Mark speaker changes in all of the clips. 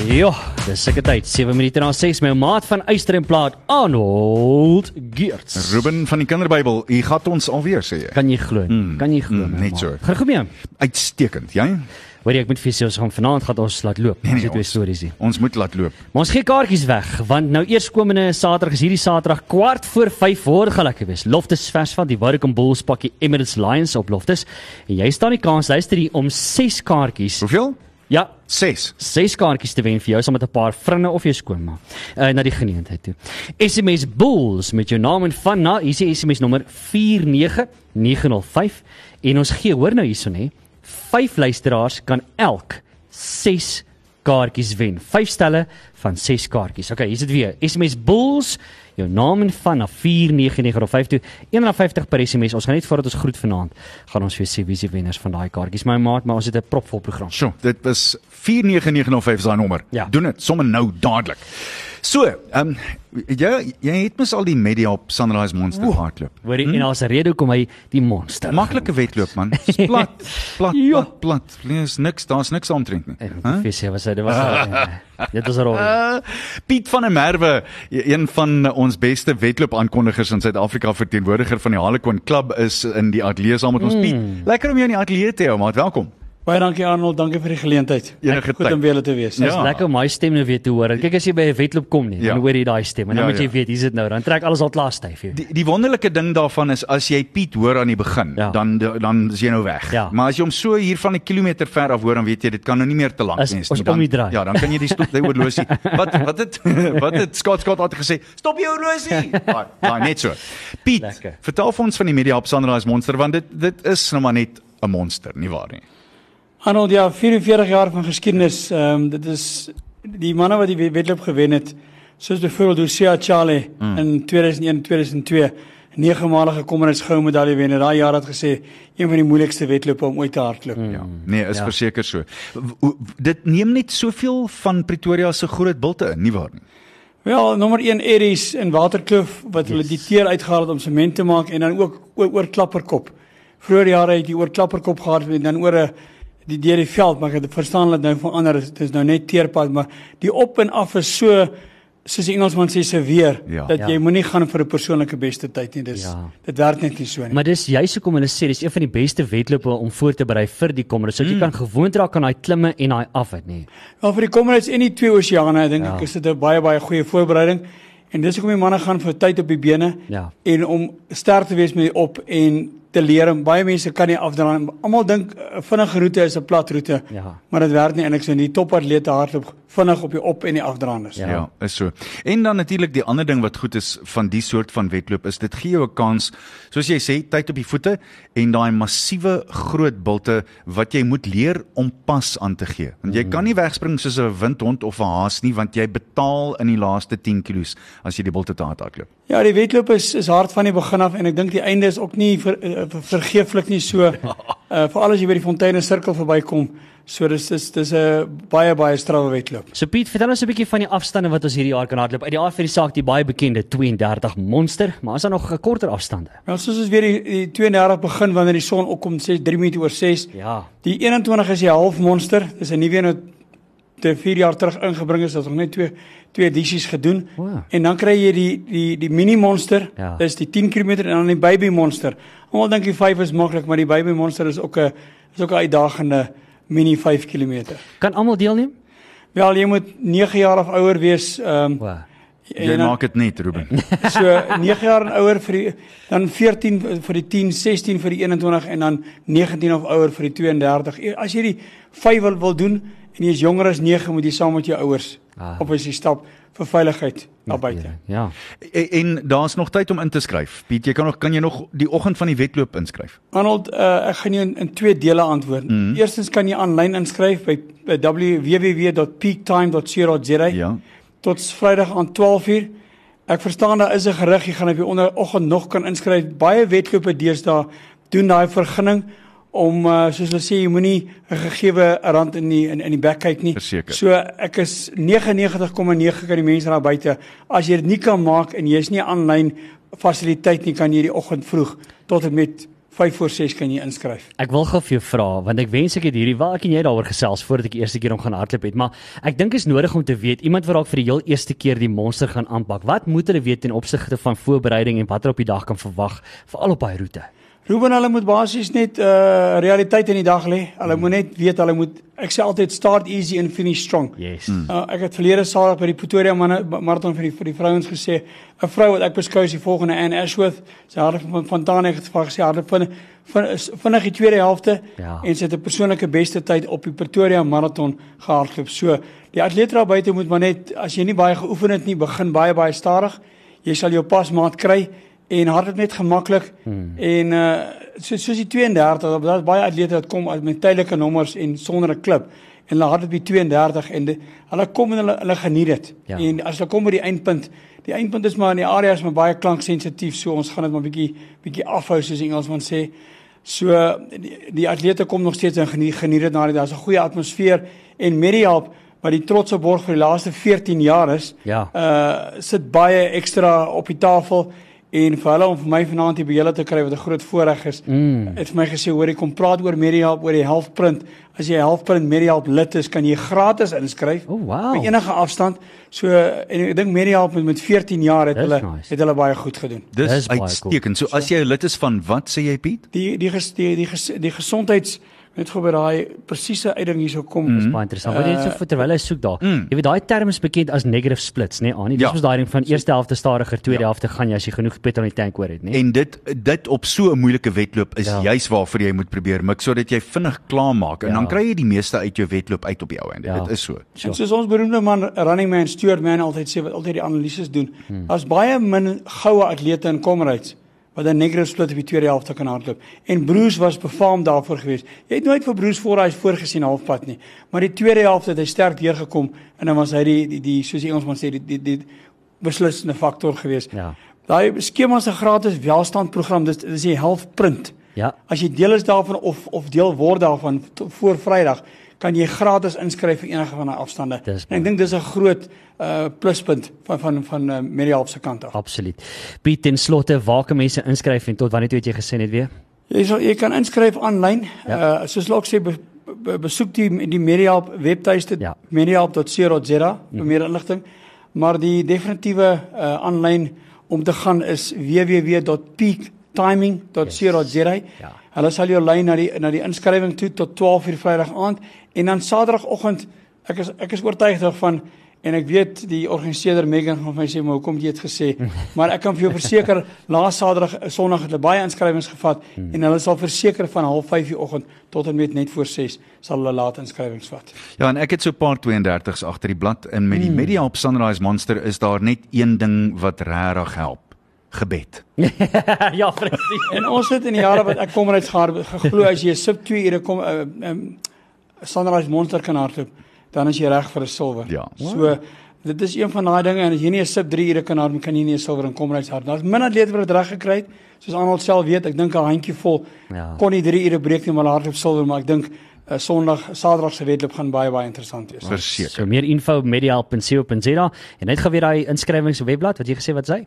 Speaker 1: Ja, dis seker tyd. 7 minute na 6 my maat van Eyster en Plaat Arnold Geerts.
Speaker 2: Ruben van die Kinderbybel, u gaan ons alweer sê jy.
Speaker 1: Kan jy glo? Mm, kan jy glo?
Speaker 2: mm, net so.
Speaker 1: Gaan goed mee.
Speaker 2: Uitstekend, jy?
Speaker 1: Hoor jy ek moet vir jou sê vanaand gaan ons laat loop. Nee, nee, twee
Speaker 2: ons,
Speaker 1: stories hier.
Speaker 2: ons moet laat loop.
Speaker 1: Maar ons gee kaartjies weg want nou eerskomende Saterdag is hierdie Saterdag kwart voor 5 word gaan lekker wees. Loftus vers van die Warwick Bulls pakkie Emirates Lions op Loftus en jy staan die kans luister hier om 6 kaartjies.
Speaker 2: Hoeveel?
Speaker 1: Ja,
Speaker 2: 6.
Speaker 1: ses kaartjies te wen vir jou saam met 'n paar vriende of jou skoonma uh, na die geleentheid toe. SMS Bulls met jou naam en van na, hier is SMS nommer 49905 en ons gee hoor nou hierson hè. Vyf luisteraars kan elk 6 kaartjies wen. Vyf stelle van 6 kaartjies. Okay, hier's dit weer. SMS Bulls jou naam en van na 49905 toe 150 per SMS. Ons gaan net voordat ons groet vanaand gaan ons vir sê wie se wenners van daai kaartjies. My maat, maar ons het 'n propvol program.
Speaker 2: Sjoe, dit was 49905 is daai nommer.
Speaker 1: Ja.
Speaker 2: Doen dit sommer nou dadelik. So, ehm um, jy jy het mos al die media op Sunrise Monster
Speaker 1: Oeh.
Speaker 2: hardloop.
Speaker 1: Hoorie, hmm? en daar's 'n rede hoekom hy die monster.
Speaker 2: Maklike wedloop man. Dis plat, plat,
Speaker 1: Ja.
Speaker 2: plat, plat. Lees niks, daar's niks omtrent nie.
Speaker 1: Ek moet vir sê was dit was uh, dit was rol.
Speaker 2: Uh, Piet van der Merwe, een van ons beste wedloop aankondigers in Suid-Afrika, verteenwoordiger van die Harlequin Club is in die ateljee saam met ons. Piet, lekker om jou in die ateljee te hê, maat. Welkom.
Speaker 3: Baie dankie Arnold, dankie vir die geleentheid.
Speaker 2: Enige
Speaker 3: Goed
Speaker 2: tyd.
Speaker 3: om weer te wees.
Speaker 1: Dit is
Speaker 2: Ja.
Speaker 1: lekker om my stem nou weer te hoor. Kyk as jy by 'n wedloop kom nie,
Speaker 2: Ja.
Speaker 1: dan hoor jy daai stem en dan
Speaker 2: Ja,
Speaker 1: moet jy
Speaker 2: ja.
Speaker 1: weet, hier's dit nou. Dan trek alles al klaar styf hier.
Speaker 2: Die die wonderlike ding daarvan is as jy Piet hoor aan die begin,
Speaker 1: Ja.
Speaker 2: dan dan is jy nou weg.
Speaker 1: Ja.
Speaker 2: Maar as jy hom so hier van 'n kilometer ver af hoor, dan weet jy dit kan nou nie meer te lank wees nie. Dan,
Speaker 1: draai.
Speaker 2: ja, dan kan jy die stop die horlosie. Wat wat het wat het Scott Scott altyd gesê? Stop jou horlosie. Daai daai net so. Piet,
Speaker 1: Lekker.
Speaker 2: vertel vir ons van die media op Sunrise Monster want dit dit is nou maar net 'n monster, nie waar nie?
Speaker 3: Arnold, ja, 44 jaar van geskiedenis. Ehm um, dit is die manne wat die wedloop gewen het, soos byvoorbeeld Lucia Charlie mm. in 2001, 2002, negemaalige Commonwealth goue medalje wenner. Daai jaar het gesê een van die moeilikste wedlope om ooit te hardloop. Mm.
Speaker 2: Ja. Nee, is
Speaker 1: Ja.
Speaker 2: verseker so. W- Dit neem net soveel van Pretoria se groot bulte in, nie waar nie?
Speaker 3: Wel, nommer 1 Eries in Waterkloof wat yes. hulle die teer uitgehaal het om sement te maak en dan ook oor, oor klapperkop. Vroeger jare het jy oor klapperkop gehad en dan oor 'n die deur die veld, maar ek het verstaan dat nou verander is. Dit is nou net teerpad, maar die op en af is so soos die Engelsman sê seveer
Speaker 2: Ja.
Speaker 3: dat
Speaker 1: Ja.
Speaker 3: jy moenie gaan vir 'n persoonlike beste tyd nie. Dis
Speaker 1: Ja.
Speaker 3: dit werk net nie so nie.
Speaker 1: Maar dis juist hoekom hulle sê dis een van die beste wedlope om voor te berei vir die kommer. So jy kan gewoond raak aan daai klimme en daai afwit nie.
Speaker 3: Wel vir die Commonwealth en die twee oseane, dink
Speaker 1: Ja.
Speaker 3: ek is dit 'n baie baie goeie voorbereiding. En dis hoekom die manne gaan vir tyd op die bene
Speaker 1: Ja.
Speaker 3: en om sterk te wees met die op en te leer. En baie mense kan nie afdraai. Almal dink 'n vinnige roete is 'n plat roete.
Speaker 1: Ja.
Speaker 3: Maar dit werk nie eintlik so nie. Die topatlete hardloop vinnig op die op en die afdraanders.
Speaker 1: Ja.
Speaker 2: Ja. ja, is so. En dan natuurlik die ander ding wat goed is van die soort van wedloop is dit gee jou 'n kans, soos jy sê, tyd op die voete en daai massiewe groot bulte wat jy moet leer om pas aan te gee. Want jy kan nie wegspring soos 'n windhond of 'n haas nie want jy betaal in die laaste 10 kilos as jy die bulte te hard hardloop.
Speaker 3: Ja, die wedloop is is hard van die begin af en ek dink die einde is ook nie ver, uh, vergeeflik nie so. Uh veral as jy by die Fonteine sirkel verbykom. So dis dis dis 'n baie baie strawwe wedloop.
Speaker 1: So Piet, vertel ons 'n bietjie van die afstande wat ons hierdie jaar kan hardloop. Uit die aard van die saak die baie bekende 32 monster, maar is daar nog korter afstande?
Speaker 3: Nou soos ons weer die, die 32 begin wanneer die son opkom, sê 3 minute oor 6.
Speaker 1: Ja.
Speaker 3: Die 21 is die half monster. Dis 'n nuwe een wat te 4 jaar terug ingebring is. Ons net twee twee edisies gedoen.
Speaker 1: Wow.
Speaker 3: En dan kry jy die die die mini monster.
Speaker 1: Ja.
Speaker 3: Dis die 10 km en dan die baby monster. Almal dink die 5 is maklik, maar die baby monster is ook 'n is ook 'n uitdagende mini 5 km.
Speaker 1: Kan almal deelneem?
Speaker 3: Wel, jy moet 9 jaar of ouer wees. Ehm um,
Speaker 1: Wow.
Speaker 2: Jy maak dit net, Ruben.
Speaker 3: So 9 jaar en ouer vir die dan 14 vir die 10, 16 vir die 21 en dan 19 of ouer vir die 32. E- As jy die 5 wil, wil doen en jy is jonger as 9, moet jy saam met jou ouers
Speaker 1: Ah.
Speaker 3: op as jy stap vir veiligheid daar buite.
Speaker 1: Ja.
Speaker 2: En, en daar's nog tyd om in te skryf. Piet, jy kan nog kan jy nog die oggend van die wedloop inskryf.
Speaker 3: Arnold, uh, ek gaan jou in, in twee dele antwoord. Mm -hmm. Eerstens kan jy aanlyn inskryf by, by www.peaktime.co.za
Speaker 2: Ja.
Speaker 3: tot Vrydag aan 12uur. Ek verstaan daar is 'n gerig, jy gaan op die onderoggend nog kan inskryf. Baie wedlope deesdae doen daai vergunning om uh, soos hulle sê jy moenie 'n gegeewe rand in die in, in die bek kyk nie.
Speaker 2: Verseker.
Speaker 3: So ek is 99,9 kan die mense daar buite as jy dit nie kan maak en jy's nie aanlyn fasiliteit nie kan jy die oggend vroeg tot en met 5 voor 6 kan jy inskryf.
Speaker 1: Ek wil gou vir jou vra want ek wens ek het hierdie wel ek en jy daaroor gesels voordat ek die eerste keer om gaan hardloop het, maar ek dink is nodig om te weet iemand wat dalk vir die heel eerste keer die monster gaan aanpak. Wat moet hulle weet ten opsigte van voorbereiding en wat hulle op die dag kan verwag veral op daai roete?
Speaker 3: Ruben hulle moet basies net uh realiteit in die dag lê. Hulle moet net weet hulle moet ek sê altyd start easy and finish strong.
Speaker 1: Yes.
Speaker 3: Uh, ek het verlede Saterdag by die Pretoria manne marathon vir die vir die vrouens gesê, 'n vrou wat ek beskou as die volgende Anne Ashworth, sy hardloop van Fontana het gevra gesê hardloop van van vinnig die tweede helfte
Speaker 1: Ja.
Speaker 3: en sy het 'n persoonlike beste tyd op die Pretoria marathon gehardloop. So, die atlete daar buite moet maar net as jy nie baie geoefen het nie, begin baie baie stadig. Jy sal jou pasmaat kry en hardloop net gemaklik hmm. en uh so soos die 32 daar's baie atlete wat kom met tydelike nommers en sonder 'n klip en hulle hardloop die 32 en die, hulle kom en hulle hulle geniet dit.
Speaker 1: Ja.
Speaker 3: En as hulle kom by die eindpunt, die eindpunt is maar in die area is maar baie klanksensitief, so ons gaan dit maar bietjie bietjie afhou soos die Engelsman sê. So die, die atlete kom nog steeds en geniet geniet dit na die daar's 'n goeie atmosfeer en Medihelp wat die trotse borg vir die laaste 14 jaar is.
Speaker 1: Ja.
Speaker 3: Uh sit baie ekstra op die tafel en vir hulle om vir my vanaand hier by julle te kry wat 'n groot voorreg is.
Speaker 1: Mm.
Speaker 3: Het vir my gesê hoor jy kom praat oor Medihelp oor die Healthprint. As jy Healthprint Medihelp lid is, kan jy gratis inskryf.
Speaker 1: Oh, wow.
Speaker 3: By enige afstand. So en ek dink Medihelp met, met 14 jaar het hulle
Speaker 1: nice.
Speaker 3: het hulle baie goed gedoen.
Speaker 2: Dis uitstekend. So as jy 'n lid is van wat sê jy Piet?
Speaker 3: Die die ges, die die, ges, die gesondheids net gou by daai presiese uitding hierso kom.
Speaker 1: Dis baie interessant. Wat jy net so vir terwyl hy soek daar.
Speaker 2: Mm.
Speaker 1: Jy weet daai term is bekend as negative splits, nê? Nee, Annie, dis
Speaker 2: Ja.
Speaker 1: mos daai ding van eerste helfte stadiger, tweede helfte gaan jy as jy genoeg petrol in die tank oor het, nê?
Speaker 2: En dit dit op so 'n moeilike wedloop is
Speaker 1: Ja.
Speaker 2: ja. juis waarvoor jy moet probeer mik sodat jy vinnig klaar maak en
Speaker 1: Ja.
Speaker 2: dan kry jy die meeste uit jou wedloop uit op die ou einde.
Speaker 1: Ja.
Speaker 2: Dit is so.
Speaker 3: En soos ons beroemde man running man Stuart Man altyd sê wat altyd die analises doen. Hmm. Daar's baie min goue atlete in Comrades wat 'n negative split op die tweede helfte kan hardloop. En Bruce was befaamd daarvoor geweest. Jy het nooit vir Bruce voor hy voorgesien halfpad nie. Maar die tweede helfte het hy sterk deurgekom en dan was hy die die, die soos die Engelsman sê die die, die beslissende faktor geweest.
Speaker 1: Ja.
Speaker 3: Daai skema se gratis welstandprogram dis dis die Health Print.
Speaker 1: Ja.
Speaker 3: As jy deel is daarvan of of deel word daarvan to, voor Vrydag, kan jy gratis inskryf vir enige van daai afstande. En ek dink dis 'n groot uh pluspunt van van van uh, Medialp se kant af.
Speaker 1: Absoluut. Piet ten slotte, waar kan mense inskryf en tot wanneer toe het jy gesê net weer?
Speaker 3: Jy sal jy kan inskryf aanlyn.
Speaker 1: Ja.
Speaker 3: Uh soos ek sê be, be, besoek die die Medialp webtuiste
Speaker 1: Ja.
Speaker 3: medialp.co.za vir meer inligting. Maar die definitiewe uh aanlyn om te gaan is www.peaktiming.co.za.
Speaker 1: Ja.
Speaker 3: Hulle sal jou lei na die na die inskrywing toe tot 12:00 Vrydag aand en dan Saterdagoggend ek is ek is oortuig daarvan en ek weet die organiseerder Megan gaan vir my sê maar hoekom jy dit gesê maar ek kan vir jou verseker laas Saterdag Sondag het hulle baie inskrywings gevat en hulle sal verseker van 05:30 die oggend tot en met net voor 6 sal hulle laat inskrywings vat.
Speaker 2: Ja, en ek het so 'n paar 32s agter die blad en met die mm. Mediahelp Sunrise Monster is daar net een ding wat regtig help. Gebed.
Speaker 1: ja, presies.
Speaker 3: En ons het in die jare wat ek kom uit gehad geglo as jy sub 2 ure kom 'n uh, um, Sunrise Monster kan hardloop, dan is jy reg vir 'n silwer.
Speaker 2: Ja.
Speaker 3: So dit is een van daai dinge en as jy nie 'n sub 3 ure kan hardloop, kan jy nie 'n silwer in Comrades hardloop. Daar's min atlete wat dit reg gekry het. Soos Arnold self weet, ek dink 'n handjie vol
Speaker 1: Ja.
Speaker 3: kon nie 3 ure breek nie, maar hardloop silwer, maar ek dink uh, Sondag, Saterdag se wedloop gaan baie baie interessant wees.
Speaker 2: Verseker.
Speaker 1: So meer info mediahelp.co.za en net gou weer daai inskrywings webblad wat jy gesê wat sê?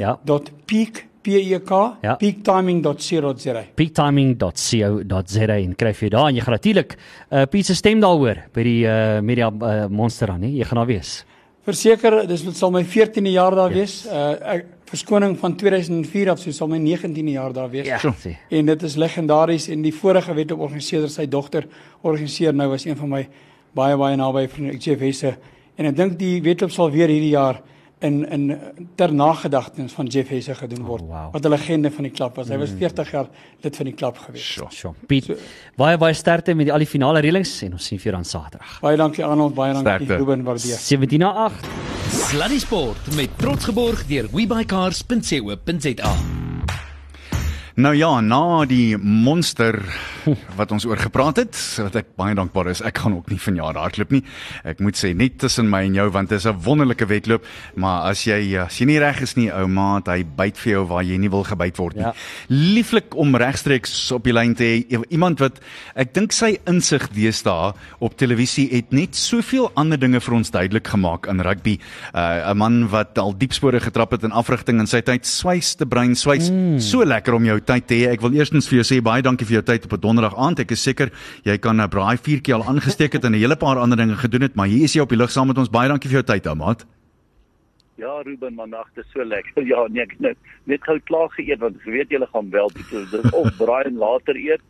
Speaker 1: Ja.
Speaker 3: www.peak P E K
Speaker 1: Ja.
Speaker 3: peaktiming.co.za.
Speaker 1: peaktiming.co.za en kry vir jou daar en jy gaan natuurlik 'n uh, Piet se stem daaroor by die uh, media uh, monster aan, nie? Jy gaan daar wees.
Speaker 3: Verseker, dis dit sal my 14de jaar daar
Speaker 1: Yes.
Speaker 3: wees. Uh ek verskoning van 2004 af, so sal my 19de jaar daar wees.
Speaker 1: Ja, sê.
Speaker 3: En dit is legendaries en die vorige wedlooporganiseerder, sy dogter organiseer nou was een van my baie baie naby vriende, Jeff Hesse. En ek dink die wedloop sal weer hierdie jaar in in ter nagedagtenis van Jeff Hesse gedoen word.
Speaker 1: Oh, wow.
Speaker 3: Wat 'n legende van die klub was. Hy was 40 jaar lid van die klub gewees.
Speaker 2: Sjoe.
Speaker 1: Sjoe. Piet, baie baie sterkte met die al die finale reëlings en ons sien vir jou dan Saterdag.
Speaker 3: Baie dankie Arnold, baie dankie. Ruben waardeer.
Speaker 1: 17 na 8.
Speaker 4: Sluddy Sport met trots geborg deur webycars.co.za.
Speaker 2: Nou ja, na die monster wat ons oor gepraat het, wat ek baie dankbaar is. Ek gaan ook nie vanjaar hardloop nie. Ek moet sê net tussen my en jou want dit is 'n wonderlike wedloop, maar as jy as jy nie reg is nie, ou maat, hy byt vir jou waar jy nie wil gebyt word nie.
Speaker 1: Ja.
Speaker 2: Lieflik om regstreeks op die lyn te hê iemand wat ek dink sy insig deesdae op televisie het net soveel ander dinge vir ons duidelik gemaak in rugby. Uh, 'n man wat al diep spore getrap het in afrigting in sy tyd, swys te brein, swys mm. so lekker om jou tyd te hê. Ek wil eerstens vir jou sê baie dankie vir jou tyd op 'n donderdag aand. Ek is seker jy kan 'n braai vuurtjie al aangesteek het en 'n hele paar ander dinge gedoen het, maar hier is jy op die lug saam met ons. Baie dankie vir jou tyd, ou maat.
Speaker 5: Ja, Ruben, maar nag, dit is so lekker. Ja, nee, ek net net gou klaar geëet want ek weet julle gaan wel dit is of braai en later eet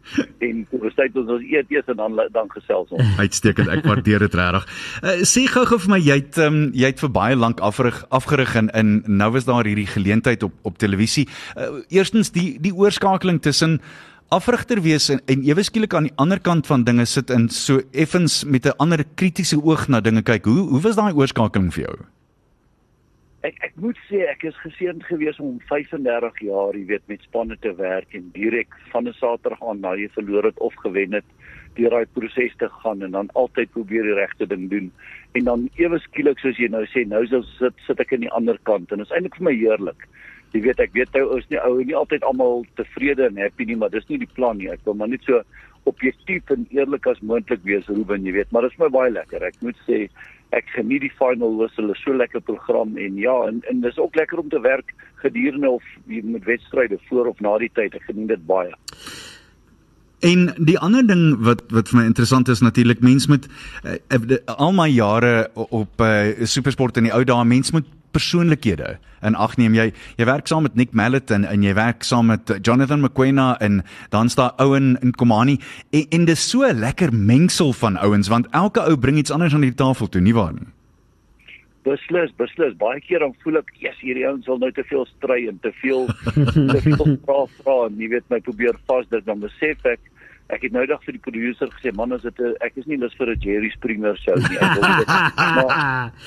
Speaker 5: en besluit ons ons eet eers en dan dan gesels ons.
Speaker 2: Uitstekend, ek waardeer dit regtig. Uh, sê gou-gou vir my, jy het um, jy het vir baie lank afgerig afgerig in in nou is daar hierdie geleentheid op op televisie. Uh, eerstens die die oorskakeling tussen afrigter wees en, en ewe skielik aan die ander kant van dinge sit in so effens met 'n ander kritiese oog na dinge kyk. Hoe hoe was daai oorskakeling vir jou?
Speaker 5: Ek ek moet sê ek is geseënd geweest om 35 jaar, jy weet, met spanne te werk en direk van 'n Saterdag aan na jy verloor het of gewen het, deur daai proses te gaan en dan altyd probeer die regte ding doen. En dan ewe skielik soos jy nou sê, nou sit sit ek aan die ander kant en dit is eintlik vir my heerlik. Jy weet ek weet ou is nie ou nie altyd almal tevrede en happy nie, maar dis nie die plan nie. Ek wil maar net so objektief en eerlik as moontlik wees, Ruben, jy weet, maar dit is my baie lekker. Ek moet sê ek geniet die final whistle, is so lekker program en ja, en en dis ook lekker om te werk gedurende of met wedstryde voor of na die tyd. Ek geniet dit baie.
Speaker 2: En die ander ding wat wat vir my interessant is natuurlik mens moet uh, al my jare op uh, supersport in die ou dae mens moet persoonlikhede. In ag neem jy jy werk saam met Nick Mallet en en jy werk saam met Jonathan McQuena en dan staan Owen en Komani en, en dis so 'n lekker mengsel van ouens want elke ou bring iets anders aan die tafel toe nie waar nie?
Speaker 5: Beslis beslis. Baie keer dan voel ek eers hierdie ouens wil nou te veel stry en te veel te veel vra vra en jy weet my probeer vasdruk dan besef ek ek het nou dag vir die produsent gesê man as dit ek is nie lus vir 'n Jerry Springer show nie ek wil dit maar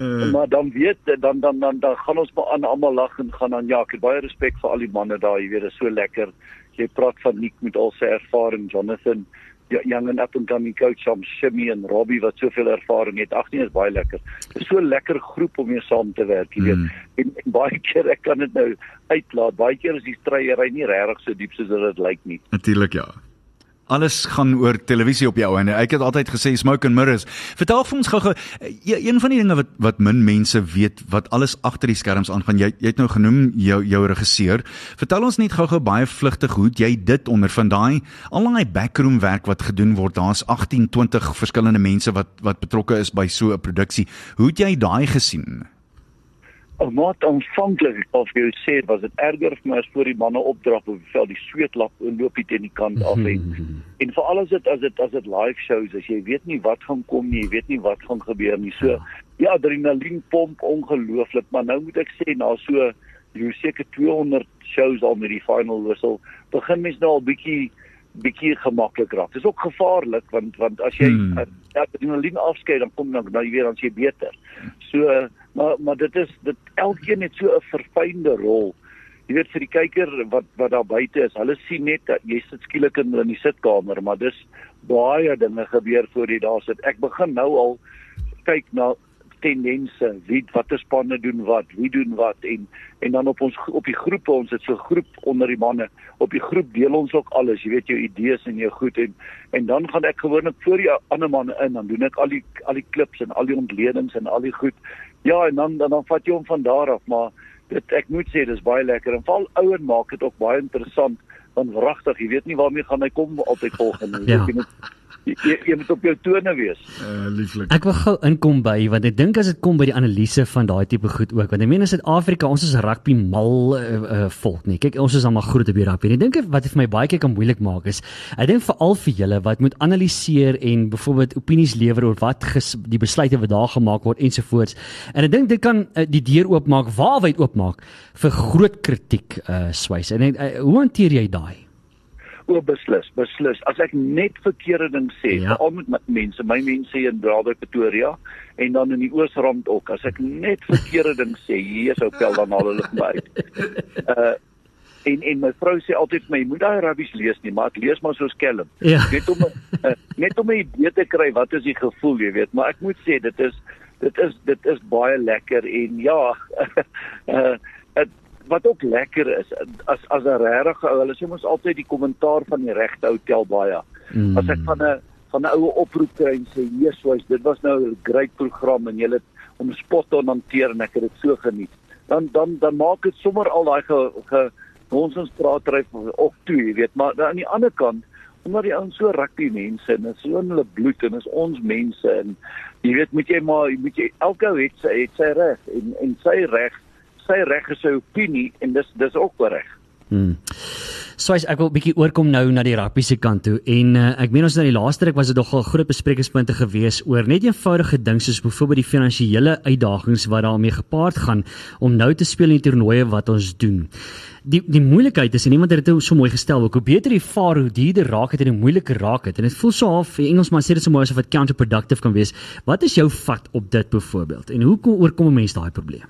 Speaker 5: Uh, maar dan weet dan dan dan dan gaan ons maar aan almal lag en gaan aan ja, ek het baie respek vir al die manne daar, jy weet, dit is so lekker. Jy praat van Nick met al sy ervaring, Jonathan, young and up and coming coach om Shimmy en Robbie wat soveel ervaring het. Ag nee, is baie lekker. Dit is so 'n lekker groep om mee saam te werk, jy weet. Mm. En, en baie keer ek kan dit nou uitlaat. Baie keer is die stryery nie regtig so diep soos dit lyk nie.
Speaker 2: Natuurlik ja alles gaan oor televisie op jou en ek het altyd gesê smoke and mirrors. Vertel vir ons gou-gou ja, een van die dinge wat wat min mense weet wat alles agter die skerms aangaan. Jy jy het nou genoem jou jou regisseur. Vertel ons net gou-gou baie vlugtig hoe jy dit ondervind daai al daai backroom werk wat gedoen word. Daar's 18, 20 verskillende mense wat wat betrokke is by so 'n produksie. Hoe het jy daai gesien?
Speaker 5: Wat aanvanklik of jy sê was dit erger vir my as voor die manne opdrap op die veld die sweetlap loop hier teen die kant af en en veral as dit as dit as dit live shows as jy weet nie wat gaan kom nie jy weet nie wat gaan gebeur nie. So die adrenalien pomp ongelooflik maar nou moet ek sê na so jy seker 200 shows al met die final whistle begin mens nou al bietjie bietjie gemaklik raak. Dis ook gevaarlik want want as jy hmm. adrenalien afskei dan kom dan nou jy weer dan jy beter. So maar maar dit is dit elkeen het so 'n verfynde rol. Jy weet vir die kyker wat wat daar buite is, hulle sien net dat jy sit skielik in in die sitkamer, maar dis baie dinge gebeur voor jy daar sit. Ek begin nou al kyk na tendense, wie watter spanne doen wat, wie doen wat en en dan op ons op die groepe, ons het so groep onder die manne. Op die groep deel ons ook alles, jy weet jou idees en jou goed en en dan gaan ek gewoonlik voor die ander manne in, dan doen ek al die al die klips en al die ontledings en al die goed. Ja, en dan dan, dan vat jy hom van daar af, maar dit ek moet sê dis baie lekker en val ouer maak dit ook baie interessant want wragtig, jy weet nie waarmee gaan hy kom altyd volgende. Ja. Jy moet jy, jy moet op jou tone wees.
Speaker 2: Uh lieflik.
Speaker 1: Ek wil gou inkom by want ek dink as dit kom by die analise van daai tipe goed ook want ek meen in Suid-Afrika ons is rugby mal uh, uh, volk nie. Kyk ons is almal groot op die rugby. Ek dink wat vir my baie keer kan moeilik maak is ek dink veral vir julle wat moet analiseer en byvoorbeeld opinies lewer oor wat ges, die besluite wat daar gemaak word ensovoorts. En ek dink dit kan uh, die deur oopmaak, waarwyd oopmaak vir groot kritiek uh swys. En uh, hoe hanteer jy daai?
Speaker 5: O beslis, beslis. As ek net verkeerde ding sê, ja. veral met mense, my mense in Bradford Pretoria en dan in die Oosrand ook, as ek net verkeerde ding sê, hier sou pel dan al hulle by. Uh en en my vrou sê altyd vir my, moet daai rabbies lees nie, maar ek lees maar so skelm. Ja. Net om uh, net om 'n idee te kry wat is die gevoel, jy weet, maar ek moet sê dit is dit is dit is baie lekker en ja, uh wat ook lekker is as as 'n regtig ou hulle sê mos altyd die kommentaar van die regte hotel baie. Mm. As ek van 'n van 'n oue oproep kry en sê Jesus, dit was nou 'n great program en julle om spot te hanteer en ek het dit so geniet. Dan dan dan maak dit sommer al daai ge, ge nonsenspraat ry op toe, jy weet, maar aan die ander kant omdat die ouens so rugby mense en is so in hulle bloed en is ons mense en jy weet moet jy maar moet jy elke ou het sy het sy reg en en sy reg sy reg is sy opinie en dis dis ook reg.
Speaker 1: Hmm. So ek wil bietjie oorkom nou na die rugby se kant toe en uh, ek meen ons in die laaste ruk was dit nogal groot besprekingspunte gewees oor net eenvoudige dinge soos byvoorbeeld die finansiële uitdagings wat daarmee gepaard gaan om nou te speel in die toernooie wat ons doen. Die die moeilikheid is en iemand het dit so mooi gestel hoe beter die vaar hoe duurder raak dit en hoe moeiliker raak dit en dit voel so half in Engelsman sê dit so mooi asof dit counterproductive kan wees. Wat is jou vat op dit byvoorbeeld en hoe kom oorkom 'n mens daai probleem?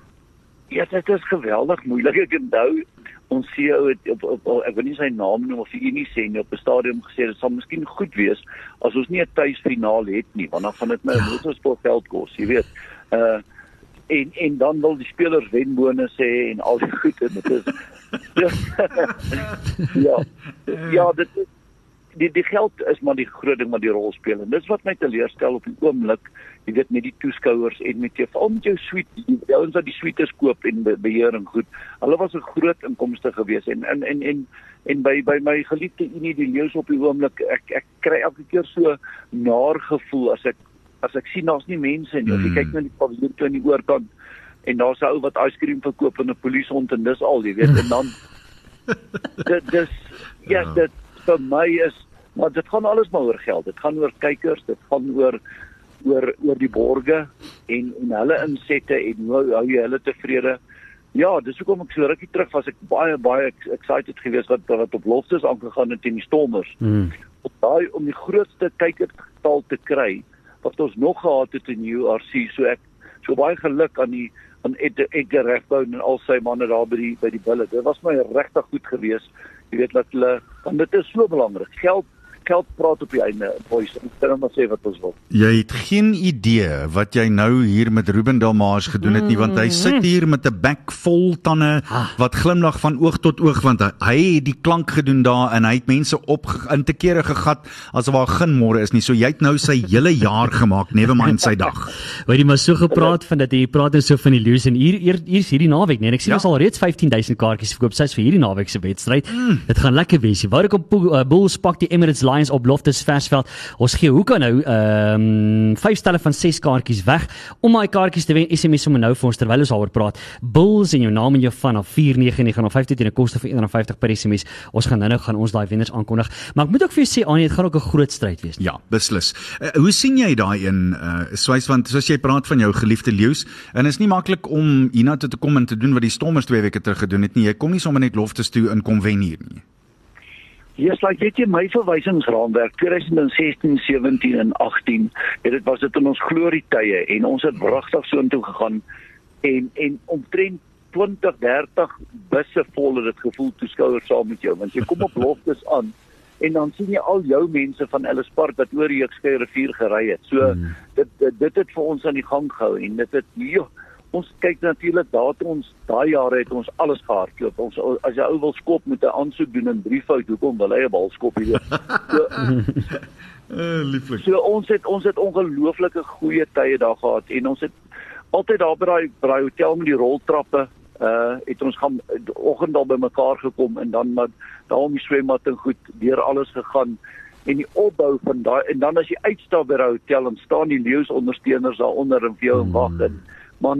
Speaker 5: Ja, dit is geweldig moeilik. Ek onthou ons CEO het op, op, op ek wil nie sy naam noem of hy nie sê nie op 'n stadium gesê dit sal miskien goed wees as ons nie 'n tuisfinaal het nie want dan gaan dit my motorsport geld kos, jy weet. Uh en en dan wil die spelers wen bonus hê en al die goed en dit is ja. Ja, dit is die die geld is maar die groot ding wat die rol speel en dis wat my teleurstel op die oomblik jy weet met die toeskouers en met jou veral met jou suite die ouens wat die suites koop en be beheer en goed hulle was 'n groot inkomste gewees en en en en en by by my geliefde Unie die leus op die oomblik ek ek kry elke keer so naar gevoel as ek as ek sien daar's nie mense nie. Of jy kyk na die paviljoen toe aan die oorkant en daar's 'n ou wat yskriem verkoop en 'n polisiehond en dis al jy weet en dan dit dis ja. dit vir my is maar dit gaan alles maar oor geld. Dit gaan oor kykers, dit gaan oor oor oor die borge en en hulle insette en hoe hou jy hulle tevrede? Ja, dis hoekom ek so rukkie terug was ek baie baie excited geweest wat wat op loftes aangegaan het teen die Stormers. Mm. Om daai om die grootste kykersgetal te kry wat ons nog gehad het in URC, so ek so baie geluk aan die aan Edgar Regbou en al sy manne daar by die by die bulle. Dit was my regtig goed geweest jy weet dat hulle want dit is so belangrik. Geld geld praat op die einde boys en dan maar sê wat ons wil.
Speaker 2: Jy het geen idee wat jy nou hier met Ruben Dalmaas gedoen het nie want hy sit hier met 'n bek vol tande
Speaker 1: Ah.
Speaker 2: wat glimlag van oog tot oog want hy, hy het die klank gedoen daar en hy het mense op in te kere gegat asof daar geen môre is nie. So jy het nou sy hele jaar gemaak, never mind sy dag.
Speaker 1: Hoor jy maar so gepraat van dat jy praat nou so van die Lions en hier hier hier's hierdie naweek nee en ek sien
Speaker 2: Ja.
Speaker 1: ons al reeds 15000 kaartjies verkoop sies vir hierdie naweek se wedstryd. Mm. Dit gaan lekker wees. Waar ek op uh, Bulls pak die Emirates Lions op Loftus Versveld. Ons gee hoe kan nou ehm um, vyf stelle van 6 kaartjies weg om daai kaartjies te wen. SMS sommer nou vir ons terwyl ons daaroor praat. Bulls en jou naam en jou van op 499 of 50 teen 'n koste van R1.50 per SMS. Ons gaan nou-nou gaan ons daai wenners aankondig. Maar ek moet ook vir jou sê Anie, dit gaan ook 'n groot stryd wees.
Speaker 2: Ja, beslis. Uh, hoe sien jy daai een uh swys want soos jy praat van jou geliefde leeu's en is nie maklik om hiernatoe te kom en te doen wat die Stormers 2 weke terug gedoen het nie. Jy kom nie sommer net loftes toe in kom wen hier nie.
Speaker 5: Ja, yes, like weet jy my verwysingsraamwerk 2016, 17 en 18, ja, dit was dit in ons glorie tye en ons het wragtig so intoe gegaan en en omtrent 20, 30 busse vol het dit gevoel toeskouers saam met jou want jy kom op loftes aan en dan sien jy al jou mense van Ellis Park wat oor die Ekskei rivier gery het. So hmm. dit, dit dit het vir ons aan die gang gehou en dit het jo, ons kyk natuurlik daar toe ons daai jare het ons alles gehardloop. Ons as jy ou wil skop met 'n aansoek doen in Driefout, hoekom wil hy 'n bal skop hier? So,
Speaker 2: Uh lieflik.
Speaker 5: so ons het ons het ongelooflike goeie tye daar gehad en ons het altyd daar by daai by daai hotel met die roltrappe uh het ons gaan oggend al bymekaar gekom en dan maar daar om die swembad en goed deur alles gegaan en die opbou van daai en dan as jy uitstap by daai hotel en staan die leeu's ondersteuners daaronder en vir jou en wag en man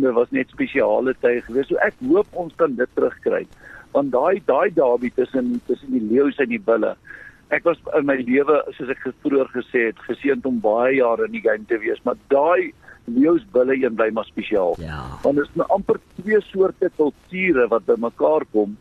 Speaker 5: dit was net spesiale tye gewees so ek hoop ons kan dit terugkry. Want daai daai derby tussen tussen die leeu's en die bulle ek was in my lewe soos ek vroeër gesê het geseënd om baie jare in die game te wees maar daai leeu's bulle een bly maar spesiaal.
Speaker 1: Ja.
Speaker 5: want dit is nou amper twee soorte kulture wat bymekaar kom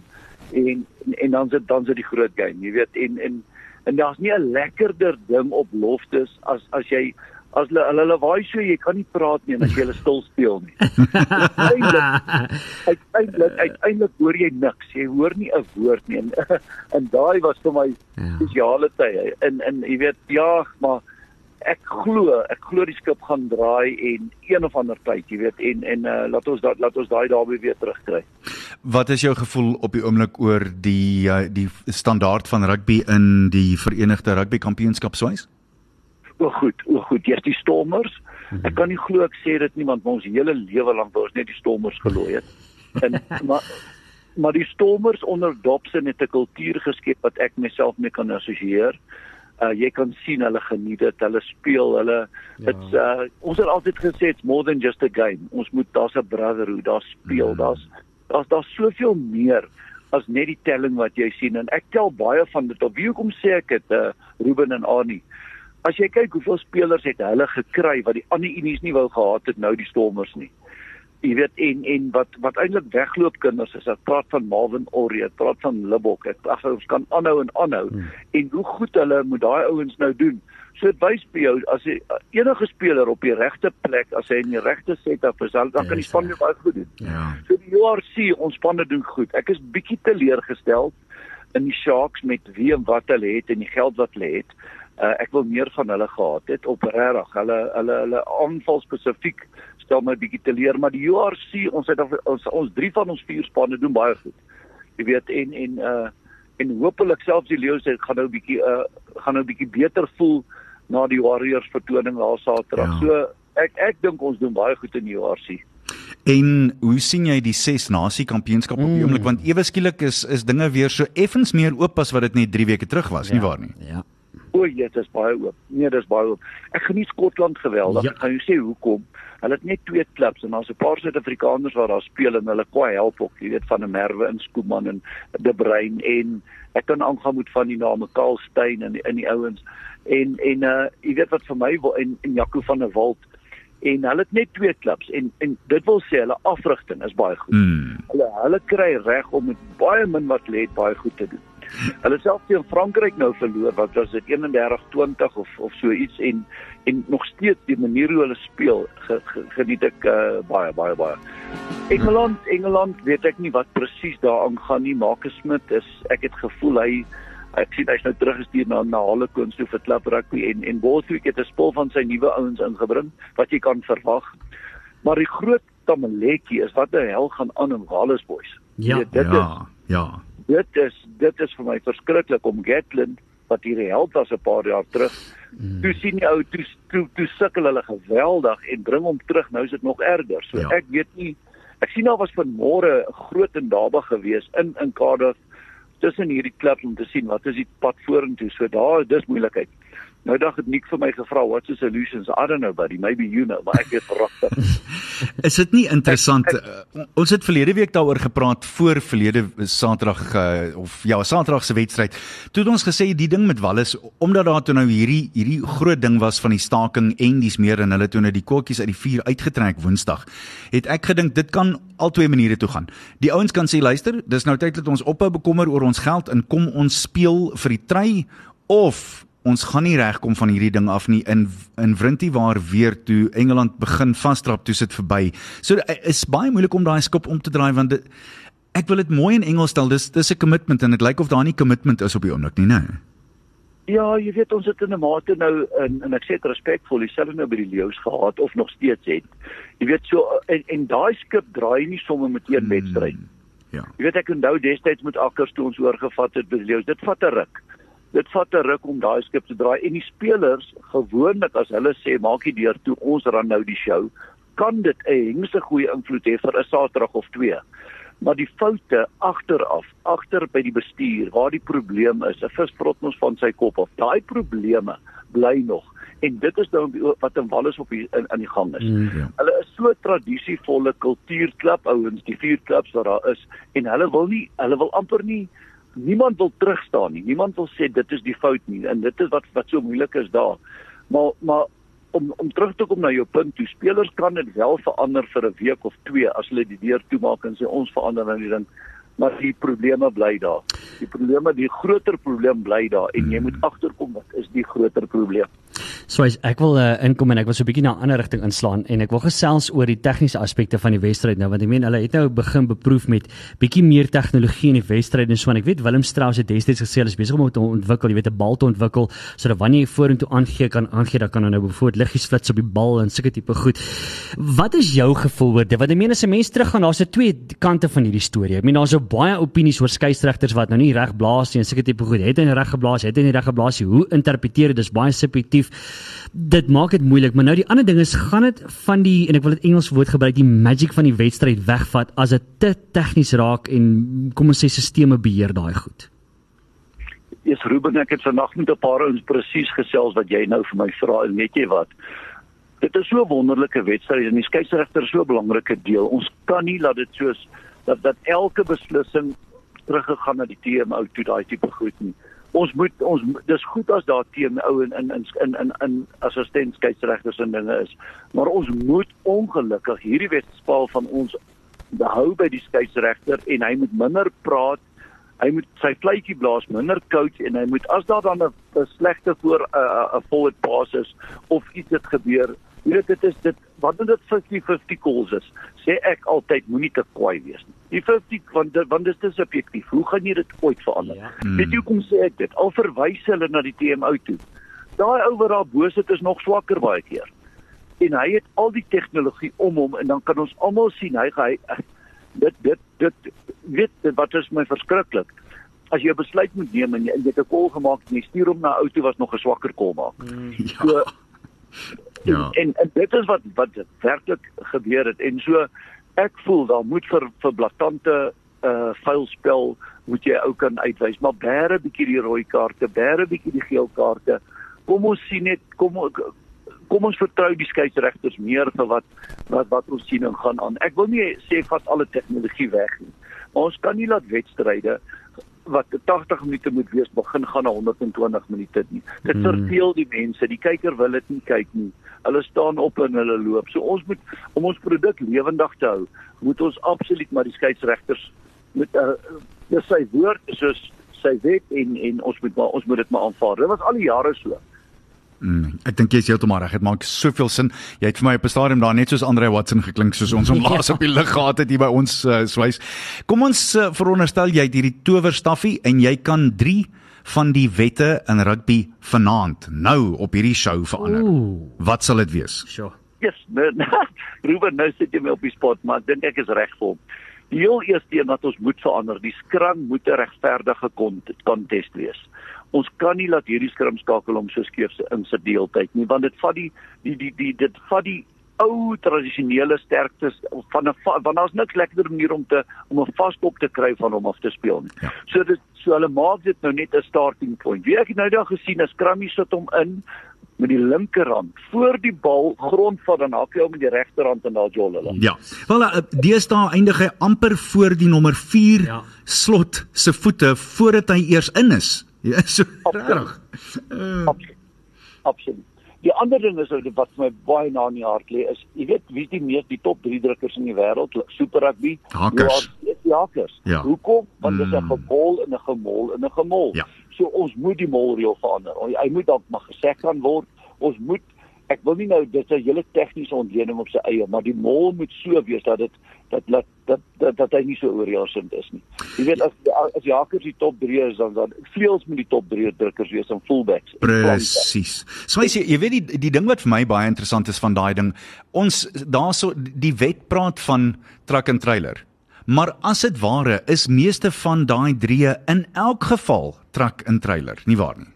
Speaker 5: en en, en dan sit dan sit die groot game jy weet. En en en daar's nie 'n lekkerder ding op loftes as as jy as hulle hulle lawaai so jy kan nie praat nie en as jy hulle stil speel nie. Uiteindelik uiteindelik uiteindelik hoor jy niks. Jy hoor nie 'n woord nie. En, en daai was vir my
Speaker 1: Ja.
Speaker 5: spesiale tye. En en jy weet ja maar ek glo ek glo die skip gaan draai en een of ander tyd jy weet en en uh, laat ons dat laat ons daai daarby weer terugkry.
Speaker 2: Wat is jou gevoel op die oomblik oor die uh, die standaard van rugby in die Verenigde Rugby Kampioenskap swys?
Speaker 5: O goed o goed jy's die stormers ek kan nie glo ek sê dit nie want ons hele lewe lank ons net die stormers gelooi het en maar maar die Stormers onder Dobson het 'n kultuur geskep wat ek myself mee kan assosieer. Uh jy kan sien hulle geniet dit, hulle speel, hulle dit's ja. uh ons het altyd gesê it's more than just a game. Ons moet daar's 'n brotherhood, daar speel, mm. daar's daar's daar's soveel meer as net die telling wat jy sien en ek tel baie van dit op. Wie hoekom sê ek dit uh Ruben en Arnie? As jy kyk hoeveel spelers het hulle gekry wat die ander unies nie wou gehad het nou die Stormers nie. Jy weet en en wat wat eintlik wegloop kinders is ek praat van Marvin Orrie ek praat van Libbok ek ag ons kan aanhou en aanhou. Hmm. en hoe goed hulle moet daai ouens nou doen. So dit wys vir jou as jy enige speler op die regte plek as hy in die regte setup is dan dan kan die span net baie goed doen. Ja. So die URC ons spanne doen goed. Ek is bietjie teleurgestel in die Sharks met wie en wat hulle het en die geld wat hulle het uh, ek wil meer van hulle gehad het op regtig hulle hulle hulle aanval spesifiek stel my bietjie te leer maar die URC ons het ons ons drie van ons vier spanne doen baie goed. Jy weet en en uh en hopelik selfs die Lions het gaan nou bietjie uh gaan nou bietjie beter voel na die Warriors vertoning daar Saterdag. Ja. So ek ek dink ons doen baie goed in die URC.
Speaker 2: En hoe sien jy die 6 nasie kampioenskap op die mm. oomblik want ewe skielik is is dinge weer so effens meer oop as wat dit net 3 weke terug was, ja. nie waar nie?
Speaker 5: Ja. O, ja, dit is baie oop. Nee, dis baie oop. Ek geniet Skotland geweldig. Ja. Ek gaan jou sê hoekom. Hulle het net twee klubs en daar's 'n paar Suid-Afrikaners wat daar speel en hulle kwai help ook, jy weet van 'n Merwe in Skooman en De Bruin en ek kan aangaan met van die name Karl Steyn en in die ouens en en uh jy weet wat vir my wil en en Jaco van der Walt en hulle het net twee klubs en en dit wil sê hulle afrigting is baie goed. Hmm. Hulle hulle kry reg om met baie min wat lê baie goed te doen. Hulle self teen Frankryk nou verloor wat was dit 31-20 of of so iets en en nog steeds die manier hoe hulle speel ge, ge, geniet ek uh, baie baie baie. Engeland Engeland weet ek nie wat presies daaraan gaan nie. Marcus Smith is ek het gevoel hy ek sien hy's nou teruggestuur na na Hollekoens toe vir klub rugby en en Bothwick het 'n spul van sy nuwe ouens ingebring wat jy kan verwag. Maar die groot tamaletjie is wat die hel gaan aan in Wallace boys.
Speaker 2: Ja, dit ja, is, ja.
Speaker 5: Dit is dit is vir my verskriklik om Gatland wat hier help was 'n paar jaar terug. Mm. Toe sien die ou toe toe, toe sukkel hulle geweldig en bring hom terug. Nou is dit nog erger. So ja. ek weet nie ek sien daar was vanmôre 'n groot en dabe gewees in in Cardiff tussen hierdie klub om te sien wat is die pad vorentoe. So daar dis moeilikheid. Nou dag het Nick vir my gevra what's the solutions? I don't know buddy, maybe you know, maar ek weet verragtig.
Speaker 2: is dit nie interessant ek, ek, uh, ons het verlede week daaroor gepraat voor verlede Saterdag uh, of ja, Saterdag se wedstryd. Toe het ons gesê die ding met Wallis omdat daar toe nou hierdie hierdie groot ding was van die staking en dis meer en hulle toe nou die kokkies uit die vuur uitgetrek Woensdag. Het ek gedink dit kan al twee maniere toe gaan. Die ouens kan sê luister, dis nou tyd dat ons ophou bekommer oor ons geld en kom ons speel vir die try of ons gaan nie regkom van hierdie ding af nie in in Wrintie waar weer toe Engeland begin vasdrap toe sit verby. So eh, is baie moeilik om daai skop om te draai want dit, ek wil dit mooi in Engels stel. Dis dis 'n commitment en dit lyk of daar nie commitment is op die oomblik nie, né?
Speaker 5: Ja, jy weet ons het in 'n mate nou in en ek sê dit respekvol, dieselfde nou by die leeu's gehad of nog steeds het. Jy weet so en en daai skip draai nie sommer met een hmm, wedstryd. Ja. Jy weet ek onthou destyds met Akkers toe ons oorgevat het by die leeu's. Dit vat 'n ruk dit vat 'n ruk om daai skip te draai en die spelers gewoonlik as hulle sê maak die deur toe ons ran nou die show kan dit 'n hengse goeie invloed hê vir 'n Saterdag of twee maar die foute agteraf agter by die bestuur waar die probleem is 'n visprot ons van sy kop af daai probleme bly nog en dit is nou wat in Wallis op die, in, in die gang is. Mm, ja. Hulle is so tradisievolle kultuurklub ouens, die vier klubs wat daar is en hulle wil nie hulle wil amper nie niemand wil terugstaan nie. Niemand wil sê dit is die fout nie en dit is wat wat so moeilik is daar. Maar maar om om terug te kom na jou punt, die spelers kan dit wel verander vir 'n week of twee as hulle die deur toemaak en sê ons verander nou die ding. Maar die probleme bly daar. Die probleme, die groter probleem bly daar en jy moet agterkom wat is die groter probleem.
Speaker 1: So ek wil uh, inkom en ek wil so 'n bietjie na 'n ander rigting inslaan en ek wil gesels oor die tegniese aspekte van die wedstryd nou want ek meen hulle het nou begin beproef met bietjie meer tegnologie in die wedstryd en so en ek weet Willem Strauss het destyds gesê hulle is besig om te ontwikkel, jy weet 'n bal te ontwikkel sodat wanneer jy vorentoe aangee kan aangee dan kan nou bijvoorbeeld liggies flits op die bal en sulke tipe goed. Wat is jou gevoel oor dit? Want ek meen as 'n mens teruggaan, daar's 'n twee kante van hierdie storie. Ek meen daar's so baie opinies oor skeieregters wat nou nie reg blaas nie en sulke tipe goed. Het hy reg geblaas? Het hy nie reg geblaas nie? Hoe interpreteer dit? Dis baie subjektief dit maak dit moeilik, maar nou die ander ding is gaan dit van die en ek wil dit Engels woord gebruik, die magic van die wedstryd wegvat as dit te tegnies raak en kom ons sê sisteme beheer daai goed.
Speaker 5: Eers Ruben, ek het vandag met 'n paar ouens presies gesels wat jy nou vir my vra en weet jy wat? Dit is so 'n wonderlike wedstryd en die skeieregter is so 'n belangrike deel. Ons kan nie laat dit soos dat dat elke beslissing teruggegaan na die TMO toe daai tipe goed nie. Ons moet ons dis goed as daar TMO in in in in in, in assistent skeieregters en dinge is, maar ons moet ongelukkig hierdie wedstryd van ons behou by die skeieregter en hy moet minder praat hy moet sy fluitjie blaas minder coach en hy moet as daar dan 'n slegte voor 'n uh, 'n forward pass is of iets het gebeur Jy weet dit is dit wat dit 50-50 calls is. Sê ek altyd moenie te kwaai wees nie. Die 50 want dit want dit is subjektief. Hoe gaan jy dit ooit verander? Ja. Hmm. Weet jy hoe kom sê ek dit? Al verwys hulle na die TMO toe. Daai ou wat daar bo sit is nog swakker baie keer. En hy het al die tegnologie om hom en dan kan ons almal sien hy hy dit dit dit weet dit, wat is my verskriklik as jy 'n besluit moet neem en jy, jy het 'n kol gemaak en jy stuur hom na 'n ou toe was nog 'n swakker kol maak. Mm, ja. So Ja. En, en dit is wat wat werklik gebeur het. En so ek voel daar moet vir vir blaatante uh vuilspel moet jy ook kan uitwys. Maar bære bietjie die rooi kaarte bære bietjie die geel kaarte. Kom ons sien net kom kom ons vertrou die skeieregters meer vir wat wat wat ons sien en gaan aan. Ek wil nie sê vat alle tegnologie weg nie maar ons kan nie laat wedstryde wat 80 minute moet wees begin gaan na 120 minute nie. Dit hmm. verveel die mense. Die kyker wil dit nie kyk nie. Hulle staan op en hulle loop. So ons moet om ons produk lewendig te hou, moet ons absoluut maar die skeieregters met uh, dis sy woord soos sy wet en en ons moet maar ons moet dit maar aanvaar. Dit was al die jare so.
Speaker 2: Mm, ek dink jy is heeltemal reg. Dit maak soveel sin. Jy het vir my op 'n stadium daar net soos Andre Watson geklink soos ons hom laas op die lig gehad het hier by ons uh, swys. Kom ons uh, veronderstel jy het hierdie towerstaffie en jy kan 3 van die wette in rugby vanaand nou op hierdie show verander. Ooh. Wat sal dit wees?
Speaker 1: Sure.
Speaker 5: Yes, nou, Ruben, nou sit jy my op die spot, maar ek dink ek is reg vir hom. Die heel eerste een wat ons moet verander, die skram moet 'n regverdige kontest wees ons kan nie laat hierdie skrimskakel om so skeef se in sy deeltyd nie want dit vat die die die, die dit vat die ou tradisionele sterktes van 'n want daar's niks lekkerder manier om te om 'n vaskop te kry van hom af te speel nie. Ja. So dit so hulle maak dit nou net 'n starting point. Wie ek nou daag gesien as Krammy sit hom in met die linkerhand voor die bal grond van dan hak hy hom met die regterhand en daar jol hulle.
Speaker 2: Ja. Wel uh, deesdae eindig hy amper voor die nommer 4 ja. slot se voete voordat hy eers in is. Ja, so reg.
Speaker 5: Uh. Absoluut. Absoluut. Die ander ding is wat vir my baie na in die hart lê is, jy weet wie is die mees die top 3 drukkers in die wêreld, Super Rugby?
Speaker 2: Hakers.
Speaker 5: Ja, hakers. Ja. Hoekom? Want dit is 'n mm. gebol en 'n gemol en 'n gemol. Ja. So ons moet die molreël verander. Hy moet dalk maar gesê kan word. Ons moet ek wil nie nou dit is 'n hele tegniese ontleding op sy eie, maar die mol moet so wees dat dit dat dat dat dat, dat hy nie so oorheersend is nie. Jy weet as as Jakers die top 3 is dan dan vleuels met die top 3 drukkers wees en fullbacks.
Speaker 2: Presies. So jy jy weet die die ding wat vir my baie interessant is van daai ding, ons daarso die wet praat van truck and trailer. Maar as dit ware is meeste van daai drie in elk geval truck and trailer, nie waar nie?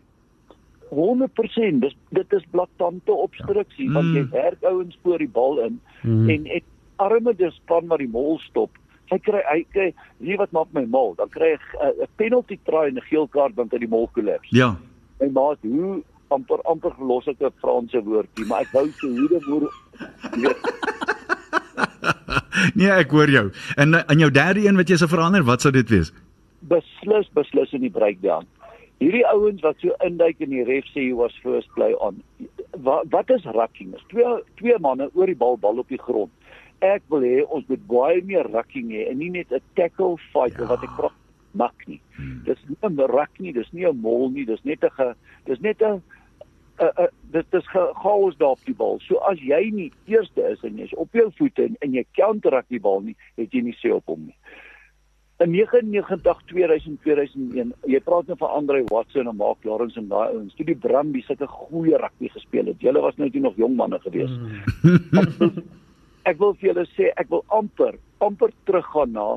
Speaker 5: 100% dis dit is blaatante obstruksie ja. want jy mm. werk ouens voor die bal in. Mm. en ek arme dis span wat die mol stop. Hy kry hy kry wie wat maak my mol dan kry hy eh, 'n penalty try en 'n geel kaart want hy die mol kollaps
Speaker 2: ja.
Speaker 5: My maat hoe amper amper gelos ek 'n Franse woordjie maar ek wou so hoe dit moet
Speaker 2: nee ek hoor jou. En in jou derde een wat jy se verander wat sou dit wees?
Speaker 5: Beslis beslis in die breakdown hierdie ouens wat so induik in die ref sê he was first play on wat wat is racking is twee twee manne oor die bal bal op die grond ek wil hê ons moet baie meer racking hê en nie net 'n tackle fight ja. wat ek praat mak nie hmm. dis nie 'n rack nie dis nie 'n mol nie dis net 'n dis net 'n dit is chaos daar op die bal. So as jy nie eerste is en jy's op jou voete en, en jy counter raak die bal nie, het jy nie sê op hom nie in 99 2000 2001 jy praat nou van Andre Watson en Mark Lawrence en daai ouens toe die Brumby sit 'n goeie rugby gespeel het julle was nou toe nog jong manne gewees mm. ek wil vir julle sê ek wil amper amper teruggaan na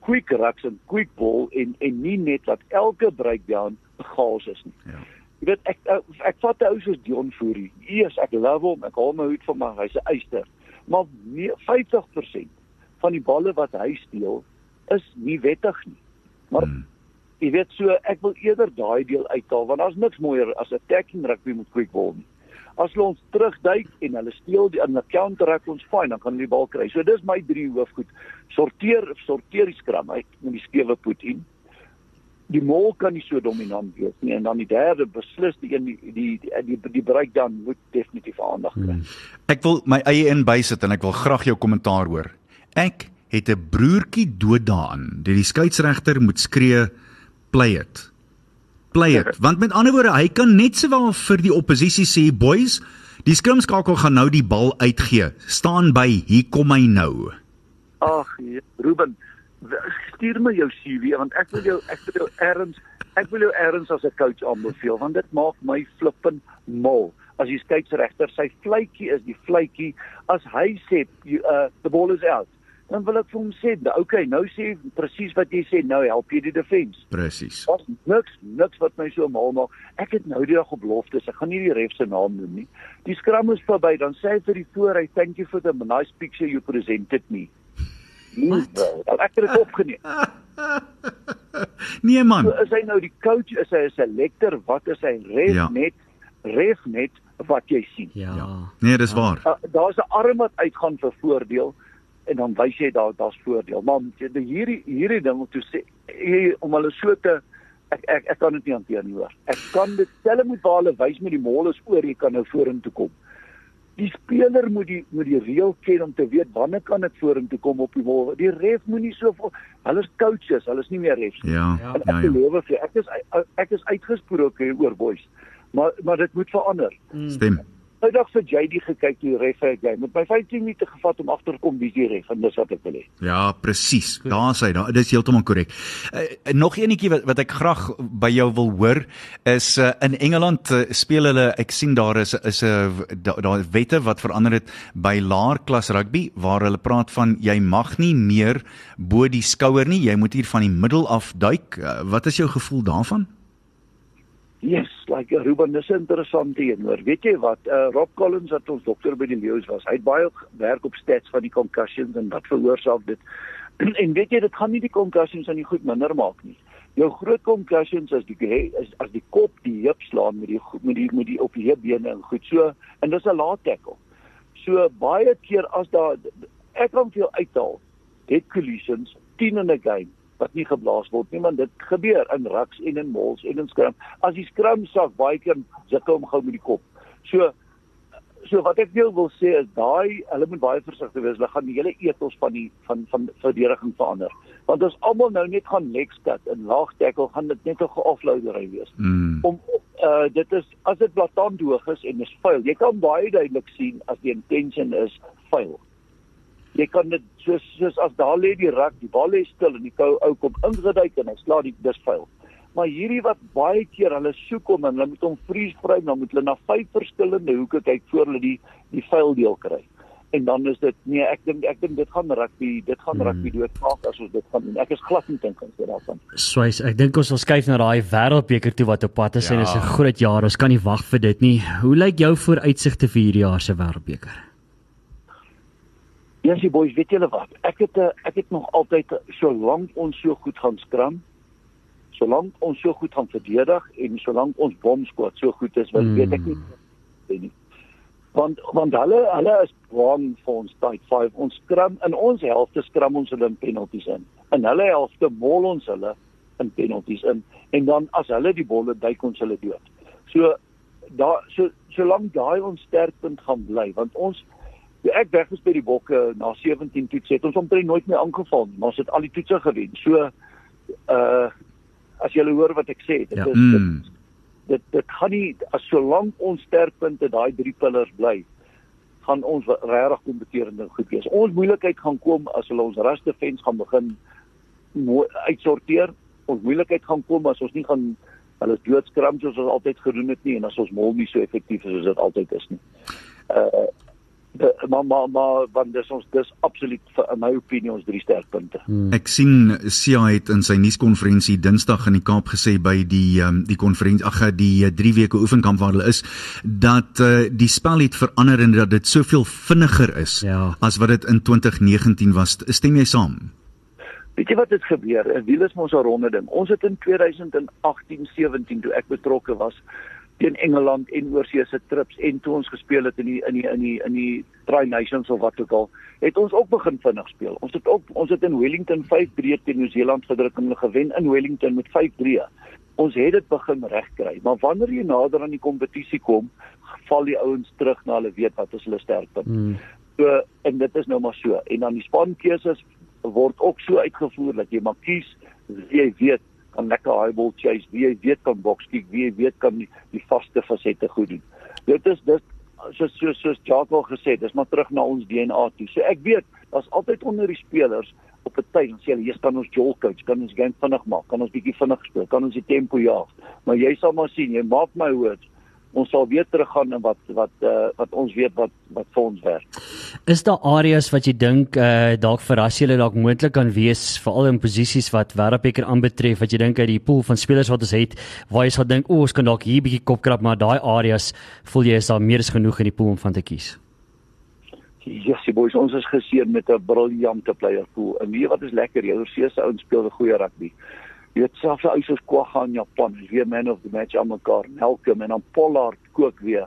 Speaker 5: quick rucks en quick ball en en nie net dat elke breakdown chaos is nie ja. Jy weet ek ek, ek vat 'n ou soos Dion Fourie. Eers ek love hom, ek haal my hoed van my, hy's 'n eister. Maar nee, 50% van die balle wat hy steel is nie wettig nie. Maar hmm. jy weet so ek wil eerder daai deel uithaal want daar's niks mooier as attacking rugby met quick ball nie. As hulle ons terugduik en hulle steel die in 'n counter attack ons fyn, dan kan hulle die bal kry. So dis my drie hoofgoed. Sorteer sorteer die skram uit met die skewe voet in. Die mol kan nie so dominant wees nie en dan die derde beslis die een die die die, die, die bereik dan moet definitief aandag kry. Hmm.
Speaker 2: Ek wil my eie in bysit en ek wil graag jou kommentaar hoor. Ek het 'n broertjie dood daaraan dat die skeieregter moet skree play it play it. Want met ander woorde, hy kan net sowel vir die oppositie sê, boys, die skrimskakel gaan nou die bal uitgee. Staan by, hier kom hy nou.
Speaker 5: Ag, ja, Ruben, stuur my jou CV want ek wil jou ek wil jou erns ek wil jou erns as 'n coach aanbeveel want dit maak my flippin mal. As die skeieregter sy vletjie is die vletjie as hy sê uh, the ball is out dan wil ek vir hom sê, "Oké, okay, nou sê presies wat jy sê, nou help jy die defense."
Speaker 2: Presies.
Speaker 5: Wat niks, niks wat my so mal maak. Ek het nou die dag op beloftes, ek gaan nie die ref se naam noem nie. Die scrum is verby, dan sê hy vir die voor, "I thank you for the nice picture you presented me." Wat? Ek het dit opgeneem.
Speaker 2: nee man.
Speaker 5: So is hy nou die coach, is hy 'n selector, wat is hy ref ja. net? Ref net wat jy sien.
Speaker 2: Ja. ja. Nee, dis waar.
Speaker 5: Uh, Daar's 'n arm wat uitgaan vir voordeel en dan wys jy daar daar's voordeel. Maar hierdie hierdie ding om te sê hier, om hulle so te ek ek ek kan dit nie hanteer nie hoor. Ek kan dit selfe moet waar hulle wys met die molles oor jy kan nou vorentoe kom. Die speler moet die moet die reël ken om te weet wanneer kan ek vorentoe kom op die mol. Die ref moenie so hulle is coaches, hulle is nie meer refs
Speaker 2: nie. Ja, ja,
Speaker 5: ja. Ek glo vir ek is ek is uitgesproke oor boys. Maar maar dit moet verander.
Speaker 2: Stem. Hmm.
Speaker 5: Nou dag vir JD gekyk die ref het jy met my 15 minute gevat om agter te kom wie die ref en dis wat ek wil hê.
Speaker 2: Ja, presies. Daar sê daar dis heeltemal korrek. Uh, nog enetjie wat wat ek graag by jou wil hoor is uh, in Engeland uh, speel hulle ek sien daar is is 'n uh, daar da wette wat verander het by laer klas rugby waar hulle praat van jy mag nie meer bo die skouer nie, jy moet hier van die middel af duik. Uh, wat is jou gevoel daarvan?
Speaker 5: Yes, like uh, Ruben, dis interessant hier, hoor. Weet jy wat? Uh Rob Collins wat ons dokter by die Leeu's was, hy het baie werk op stats van die concussions en wat veroorsaak dit. en weet jy, dit gaan nie die concussions aan die goed minder maak nie. Jou groot concussions is die is as die kop die heup slaan met die met die met die op die heupbene en goed so en dis 'n laat tackle. So baie keer as daar ek kan veel uithaal, het collisions 10 in 'n game wat nie geblaas word nie, want dit gebeur in rucks en in mols en in scrum. As die scrum sak baie keer sukkel om gou met die kop. So so wat ek wil wil sê is daai hulle moet baie versigtig wees. Hulle gaan die hele ethos van die van van verdediging verander. Want as almal nou net gaan leg cut en laag tackle, gaan dit net 'n geoffloadery wees.
Speaker 2: Mm.
Speaker 5: Om uh dit is as dit blaatant hoog is en is vuil. Jy kan baie duidelik sien as die intention is vuil jy kan dit soos soos as daar lê die rak, die bal lê stil en die kou ou kom ingeduik en hy slaat die dis vuil. Maar hierdie wat baie keer hulle soek om en hulle moet hom vriesvry, dan moet hulle na vyf verskillende hoeke kyk voor hulle die die vuil deel kry. En dan is dit nee, ek dink ek dink dit gaan rugby, dit gaan hmm. rugby doodmaak as ons dit gaan doen. Ek is glad nie dink ons dit daarvan.
Speaker 1: Swys, ek dink ons wil skuif na daai wêreldbeker toe wat op pad is ja. en dit is 'n groot jaar. Ons kan nie wag vir dit nie. Hoe lyk jou vooruitsigte vir hierdie jaar se wêreldbeker?
Speaker 5: Jensie boys, weet julle wat? Ek het eh, ek het nog altyd solank ons so goed gaan skram, solank ons so goed gaan verdedig en solank ons bomskoot so goed is, wat mm. weet ek nie. Want want hulle hulle is bang vir ons tyd 5. Ons skram in ons helfte skram ons hulle in penalties in. In hulle helfte mol ons hulle in penalties in en dan as hulle die bolle duik ons hulle dood. So daar so solank daai ons sterkpunt gaan bly want ons Ja, ek weg is by die bokke na 17 toetse het ons omtrent nooit meer aangeval nie, maar ons het al die toetse gewen. So uh as jy hoor wat ek sê, dit
Speaker 2: ja.
Speaker 5: is mm. dit, dit dit gaan nie as solank ons sterkpunte daai drie pillars bly, gaan ons regtig kompeterende goed wees. Ons moeilikheid gaan kom as hulle ons ras defense gaan begin uitsorteer. Ons moeilikheid gaan kom as ons nie gaan hulle doodskram soos ons altyd gedoen het nie en as ons mol nie so effektief is soos dit altyd is nie. Uh maar maar maar want dis ons dis absoluut vir in my opinie ons drie sterkpunte.
Speaker 2: Hmm. Ek sien Sia het in sy nuuskonferensie Dinsdag in die Kaap gesê by die um, die konferensie ag die 3 weke oefenkamp waar hulle is dat uh, die spel het verander en dat dit soveel vinniger is
Speaker 1: Ja.
Speaker 2: as wat dit in 2019 was. Stem jy saam?
Speaker 5: Weet jy wat het gebeur? 'n Wiel is mos 'n ronde ding. Ons het in 2018-17 toe ek betrokke was teen Engeland en oorsese trips en toe ons gespeel het in die in die in die in die Tri Nations of wat ook al, het ons ook begin vinnig speel. Ons het ook ons het in Wellington 5-3 teen Nieu-Seeland gedruk en hulle gewen in Wellington met 5-3. Ons het dit begin regkry, maar wanneer jy nader aan die kompetisie kom, val die ouens terug na hulle weet wat is hulle sterkpunt.
Speaker 1: Mm.
Speaker 5: So en dit is nou maar so. En dan die spankeuses word ook so uitgevoer dat jy maar kies wie jy weet kan lekker highball chase, wie jy weet kan boks kick, wie jy weet kan die, die vaste fasette goed doen. Dit is dit soos soos soos Jacques al gesê, het, dis maar terug na ons DNA toe. So ek weet, daar's altyd onder die spelers op 'n tyd, dan sê hulle, "Hier kan ons jol coach, kan ons game vinnig maak, kan ons bietjie vinnig speel, kan ons die tempo jaag." Maar jy sal maar sien, jy maak my words, ons sal weer teruggaan en wat wat uh, wat ons weet wat wat vir ons werk.
Speaker 1: Is daar areas wat jy dink uh dalk verras julle dalk moontlik kan wees veral in posisies wat wêreldbeker aanbetref wat jy dink uit die pool van spelers wat ons het waar jy sal dink o ons kan dalk hier bietjie kop krap maar daai areas voel jy is daar meer as genoeg in die pool om van te kies.
Speaker 5: Yes, die boys, ons is geseën met 'n briljante player pool. En weet jy wat is lekker? Jou Oorseese ouens speel 'n goeie rugby. Jy weet selfs ou soos Kwagga in Japan, is weer man of the match aan mekaar. Malcolm en dan Pollard kook weer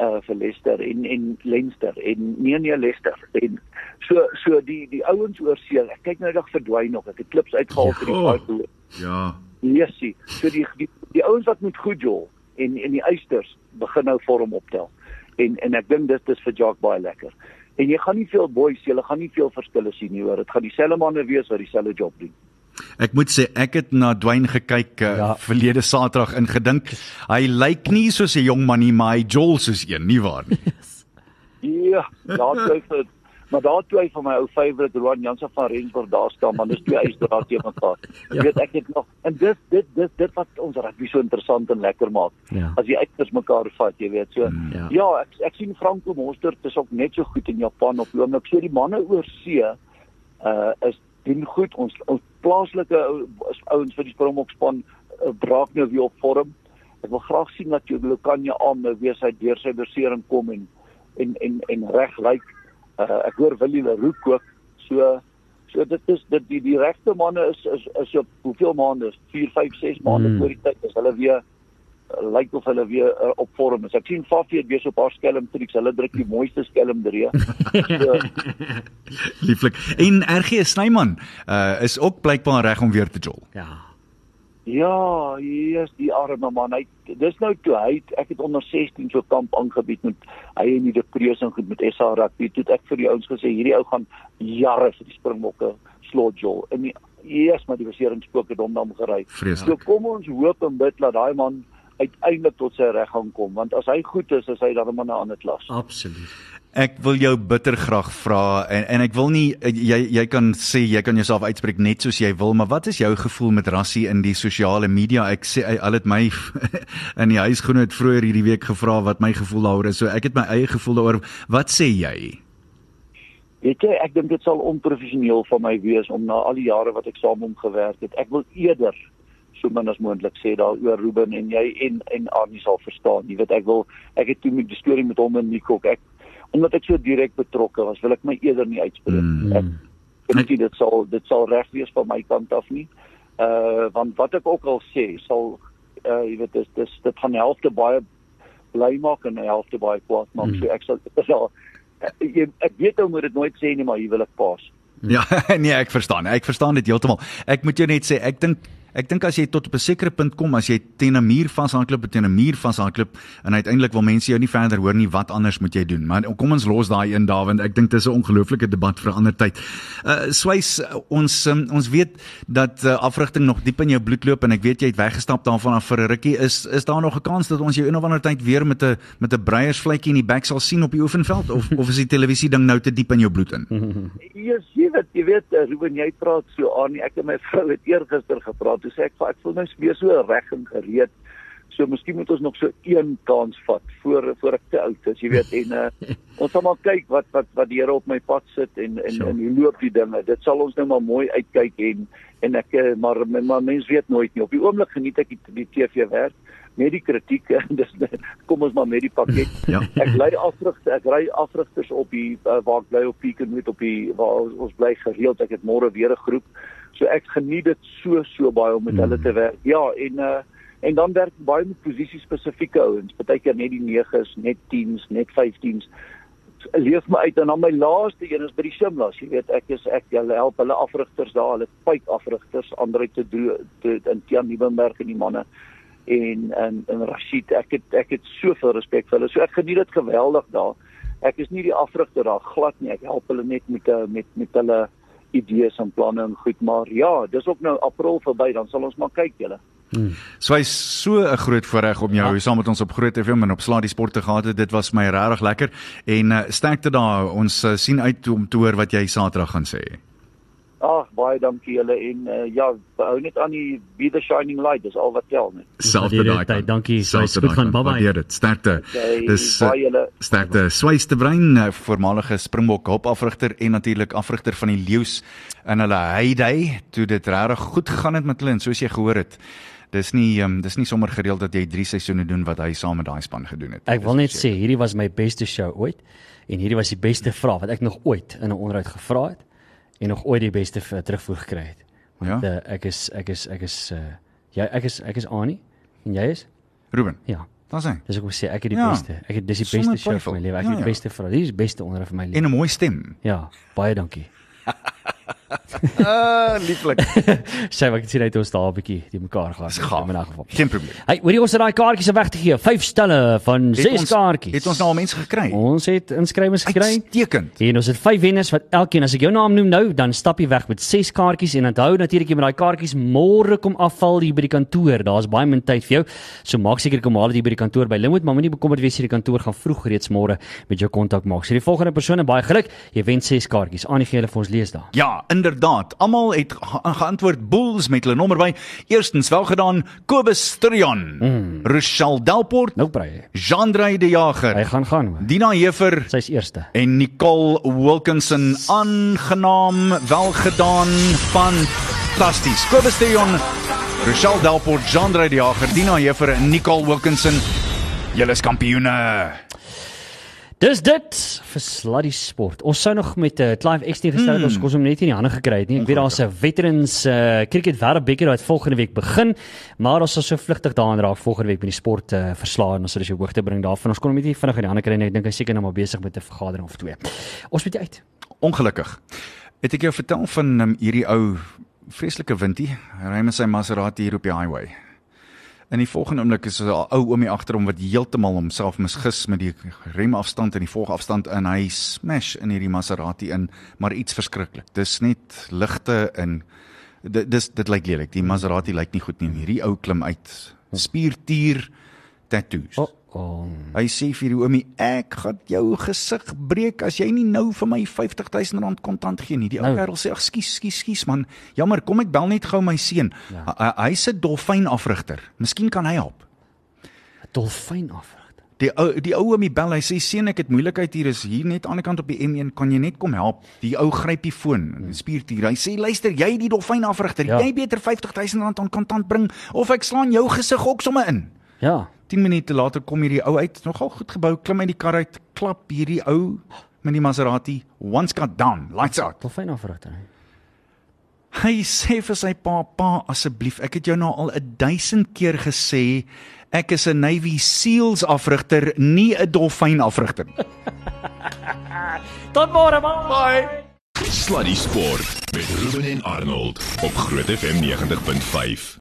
Speaker 5: uh vir Leicester en en Leinster en nee nee Leicester en so so die die ouens oorsee. Ek kyk nou dag verdwyn nog. Ek het klips uitgehaal vir die
Speaker 2: Ja.
Speaker 5: fight.
Speaker 2: Ja.
Speaker 5: Yesie. So die die, die ouens wat moet goed jol en en die eisters begin nou vorm optel. En en ek dink dit is vir Jock baie lekker. En jy gaan nie veel boys, jy gaan nie veel verskille sien nie hoor. Dit gaan dieselfde manne wees wat dieselfde job doen.
Speaker 2: Ek moet sê ek het na Dwayne gekyk uh, ja. Verlede Saterdag en gedink hy lyk nie soos 'n jong man nie, maar hy jol soos een, nie waar nie.
Speaker 5: Ja, daar twyfel maar daar twyfel my ou favourite Roan Jansen van Rensburg daar staan man, dis twee ysdraad teen mekaar. Jy
Speaker 1: Ja.
Speaker 5: weet ek het nog en dit dit dit dit wat ons rugby so interessant en lekker maak.
Speaker 1: Ja.
Speaker 5: As die uiters mekaar vat, jy weet so.
Speaker 1: Ja.
Speaker 5: Ja, ek ek sien Franco Monster is ook net so goed in Japan op die oomblik. So die manne oor see uh is doen goed. Ons ons plaaslike ouens vir die Springbokspan uh, braak nou weer op vorm. Ek wil graag sien dat jy Lokanja aan nou weer sy deur sy besering kom en en en en reg lyk. Uh ek hoor Willie Leroux ook. So so dit is dit die die regte manne is is is op hoeveel maande? 4, 5, 6 maande
Speaker 1: Hmm.
Speaker 5: voor die tyd is hulle weer lyk of hulle weer uh, op vorm is. Ek sien Fafie het weer so paar skelm tricks. Hulle druk die mooiste skelm drie. So,
Speaker 2: Lieflik. En RG Snyman uh is ook blykbaar reg om weer te jol.
Speaker 1: Ja.
Speaker 5: Ja, yes, die arme man. Hy dis nou toe hy het- ek het onder 16 so kamp aangebied met hy en die deprees en goed met SA rugby. Toe het ek vir die ouens gesê hierdie ou gaan jare vir die Springbokke slotjol. En die yes, maar die beseringspook het hom dan gery. So kom ons hoop en bid dat daai man uiteindelik tot sy reg gaan kom want as hy goed is, is hy dan 'n man 'n ander klas.
Speaker 1: Absoluut.
Speaker 2: Ek wil jou bitter graag vra en en ek wil nie eh, jy jy kan sê jy kan jouself uitspreek net soos jy wil, maar wat is jou gevoel met rassie in die sosiale media? Ek sê al het my in die huisgenoot vroeër hierdie week gevra wat my gevoel daaroor is. So ek het my eie gevoel daaroor. Wat sê jy?
Speaker 5: Weet jy, ek dink dit sal onprofessioneel van my wees om na al die jare wat ek saam met hom gewerk het. Ek wil eerder so min as moontlik sê daaroor Ruben en jy en en Arnie sal verstaan. Jy weet ek wil ek het toe met die storie met hom en Nico ek omdat ek so direk betrokke was, wil ek my eerder nie uitspreek.
Speaker 2: Mm.
Speaker 5: Ek dink nie dit sal dit sal reg wees van my kant af nie. Uh want wat ek ook al sê, sal uh jy weet dis dis dit gaan die helfte baie bly maak en die helfte baie kwaad maak.
Speaker 1: Mm.
Speaker 5: So ek sal ek sal ek, ek weet ou moet dit nooit sê nie, maar hier wil ek pas.
Speaker 2: Ja, nee, ek verstaan. Ek verstaan dit heeltemal. Ek moet jou net sê, ek dink ek dink as jy tot op 'n sekere punt kom, as jy teen 'n muur vashardloop, teen 'n muur vashardloop en uiteindelik wil mense jou nie verder hoor nie, wat anders moet jy doen? Maar kom ons los daai een daar want ek dink dis 'n ongelooflike debat vir 'n ander tyd. Uh Swys, ons um, ons weet dat uh, afrigting nog diep in jou bloed loop en ek weet jy het weggestap daarvan af vir 'n rukkie. Is is daar nog 'n kans dat ons jou een of ander tyd weer met 'n met 'n breiersvletjie in die bek sal sien op die oefenveld of of is die televisie ding nou te diep in jou bloed in?
Speaker 5: Jy weet, jy weet uh, Ruben, jy praat so aan. Ek en my vrou het eergister gepraat. Toe sê ek vir ek voel nou weer so reg en gereed. So miskien moet ons nog so een kans vat voor voor ek te oud is, jy weet en uh, ons sal maar kyk wat wat wat die Here op my pad sit en en
Speaker 1: Sure.
Speaker 5: en hoe loop die dinge. Dit sal ons nou maar mooi uitkyk en en ek eh, maar maar, mens weet nooit nie. Op die oomblik geniet ek die, die TV werk met die kritiek dis kom ons maar met die pakket.
Speaker 2: Ja.
Speaker 5: Ek lei afrigter, ek ry afrigters op die uh, waar ek bly op Peakenwood op die waar ons, ons bly gereeld. Ek het môre weer 'n groep. So ek geniet dit so so baie om met mm. hulle te werk. Ja, en uh en dan werk baie met posisie spesifieke ouens. Partykeer net die 9s, net 10s, net 15s. Leef my uit en dan my laaste een is by die Shimlas. Jy weet, ek is ek hulle help hulle afrigters daar, hulle pyp afrigters, Andre te te in Tian Nieuwenberg en die manne en en en Rashid ek het ek het soveel respek vir hulle. So ek geniet dit geweldig daar. Ek is nie die afrigter daar glad nie. Ek help hulle net met uh, met met hulle idees en planne en goed, maar ja, dis ook nou April verby, dan sal ons maar kyk julle.
Speaker 2: So hy's so 'n groot voorreg om jou ja. saam met ons op Groot FM en op Slaa die Sport te gehad het. Dit was my regtig lekker en uh, sterkte daar. Ons uh, sien uit om te hoor wat jy Saterdag gaan sê.
Speaker 5: Ag, baie dankie julle en uh, ja, hou net aan die be the shining light, dis al wat tel net.
Speaker 2: Selfde daai.
Speaker 1: dit,
Speaker 2: kant.
Speaker 1: dankie,
Speaker 2: Selfde
Speaker 1: Swys, goed gaan, bye-bye.
Speaker 2: Waardeer dit. Sterkte.
Speaker 5: Okay,
Speaker 2: Dis
Speaker 5: baie julle.
Speaker 2: sterkte. Swys de Bruin, uh, voormalige Springbok hulpafrigter en natuurlik afrigter van die Leeu's in hulle heyday toe dit regtig goed gegaan het met hulle en soos jy gehoor het. Dis nie um, dis nie sommer gereeld dat jy 3 seisoene doen wat hy saam met daai span gedoen het.
Speaker 1: Ek wil net sê hierdie was my beste show ooit en hierdie was die beste vraag wat ek nog ooit in 'n onderhoud gevra het en nog ooit die beste v- terugvoer gekry het. Want
Speaker 2: Ja?
Speaker 1: uh, ek is ek is ek is uh jy ek is ek is Annie en jy is?
Speaker 2: Ruben.
Speaker 1: Ja.
Speaker 2: Daar's hy.
Speaker 1: Dis ek wil sê ek het die
Speaker 2: Ja.
Speaker 1: beste. Ek het dis die beste show van my lewe. Ek
Speaker 2: Ja,
Speaker 1: het die
Speaker 2: ja.
Speaker 1: beste vraag. Dis die beste onderhoud van my
Speaker 2: En
Speaker 1: lewe.
Speaker 2: 'n mooi stem.
Speaker 1: Ja, baie dankie.
Speaker 2: Ah, lieflik.
Speaker 1: Ek sien hy het ons daar 'n bietjie die mekaar.
Speaker 2: Dis gaaf.
Speaker 1: In 'n geval.
Speaker 2: Geen probleem.
Speaker 1: Hey, hoorie ons het daai kaartjies weg te gee. Vyf stelle van
Speaker 2: Het
Speaker 1: ses
Speaker 2: ons-
Speaker 1: kaartjies.
Speaker 2: Het ons nou al mense gekry?
Speaker 1: Ons het inskrywings gekry.
Speaker 2: Uitstekend.
Speaker 1: En ons het vyf wenners wat elkeen as ek jou naam noem nou, dan stap jy weg met ses kaartjies en onthou natuurlik jy moet daai kaartjies môre kom afval hier by die kantoor. Daar's baie min tyd vir jou. So maak seker kom haal dit hier by die kantoor by Limwood, maar moenie bekommerd wees hier die kantoor gaan vroeg reeds môre met jou kontak maak. So die volgende persoon en baie geluk, jy wen ses kaartjies. Aan die gee hulle vir ons lees daar.
Speaker 2: Ja, inderdaad. Almal het ge geantwoord Bulls met hulle nommer by. Eerstens welgedaan Kobus Strion, mm. Rochelle Delport,
Speaker 1: Nou brei.
Speaker 2: Jean-Drey de Jager,
Speaker 1: Hy gaan gaan hoor.
Speaker 2: Dina Hefer
Speaker 1: Sy's eerste.
Speaker 2: en Nicole Wilkinson. Aangenaam, welgedaan, fantasties. Kobus Strion, Rochelle Delport, Jean-Drey de Jager, Dina Hefer en Nicole Wilkinson. Julle is kampioene.
Speaker 1: Dis dit vir Sluddy Sport. Ons sou nog met 'n uh, Clive Exton gestel het,
Speaker 2: Hmm.
Speaker 1: ons kos hom net nie in die hande gekry het nie. Ek weet daar's 'n veterans uh, cricket wêreldbeker wat volgende week begin, maar ons sal so vlugtig daaraan raak volgende week met die sport uh, verslae en ons sal dus jou hoogte bring daarvan. Ons kon hom net nie vinnig in die hande kry nie. Ek dink hy seker nou maar besig met 'n vergadering of twee. Ons moet uit.
Speaker 2: Ongelukkig. Het ek jou vertel van um, hierdie ou vreeslike windie? Ry met sy Maserati hier op die highway. In die volgende oomblik is daar 'n ou oomie agter hom wat heeltemal homself misgis met die remafstand en die volgafstand en hy smash in hierdie Maserati in, maar iets verskriklik. Dis net ligte en dit dis dit lyk lelik. Die Maserati lyk nie goed nie. Hierdie ou klim uit. Spiertier tattoos.
Speaker 1: O, oh,
Speaker 2: Hy sê vir die oomie, ek gaan jou gesig breek as jy nie nou vir my R50000 kontant gee nie. Die ou
Speaker 1: Nou.
Speaker 2: kerel sê, "Ag, skus, skus, skus man. Jammer, kom ek bel net gou my seun.
Speaker 1: Ja.
Speaker 2: Hy Hy's 'n dolfynafrigter. Miskien kan hy help."
Speaker 1: 'n dolfyn afrigter.
Speaker 2: Die ou die ou oomie bel, hy sê, "Seun, ek het moeilikheid hier is hier net aan die kant op die M1, kan jy net kom help?" Die ou gryp die foon, die spiertier. Hy sê, "Luister, jy die dolfynafrigter,
Speaker 1: Ja.
Speaker 2: jy beter R50000 aan kontant bring of ek slaan jou gesig ook sommer in."
Speaker 1: Ja.
Speaker 2: 10 minute later kom hierdie ou uit, nogal goed gebou, klim uit die kar uit, klap hierdie ou met die Maserati once got down, lights out.
Speaker 1: Dolfyn afrigter.
Speaker 2: Hy sê vir sy pa, pa asseblief, ek het jou nou al 'n 1000 keer gesê ek is 'n Navy SEALs afrigter, nie 'n dolfyn afrigter nie.
Speaker 1: Tot môre, bye.
Speaker 6: Sluddy Sport met Ruben en Arnold op Groot FM 90.5.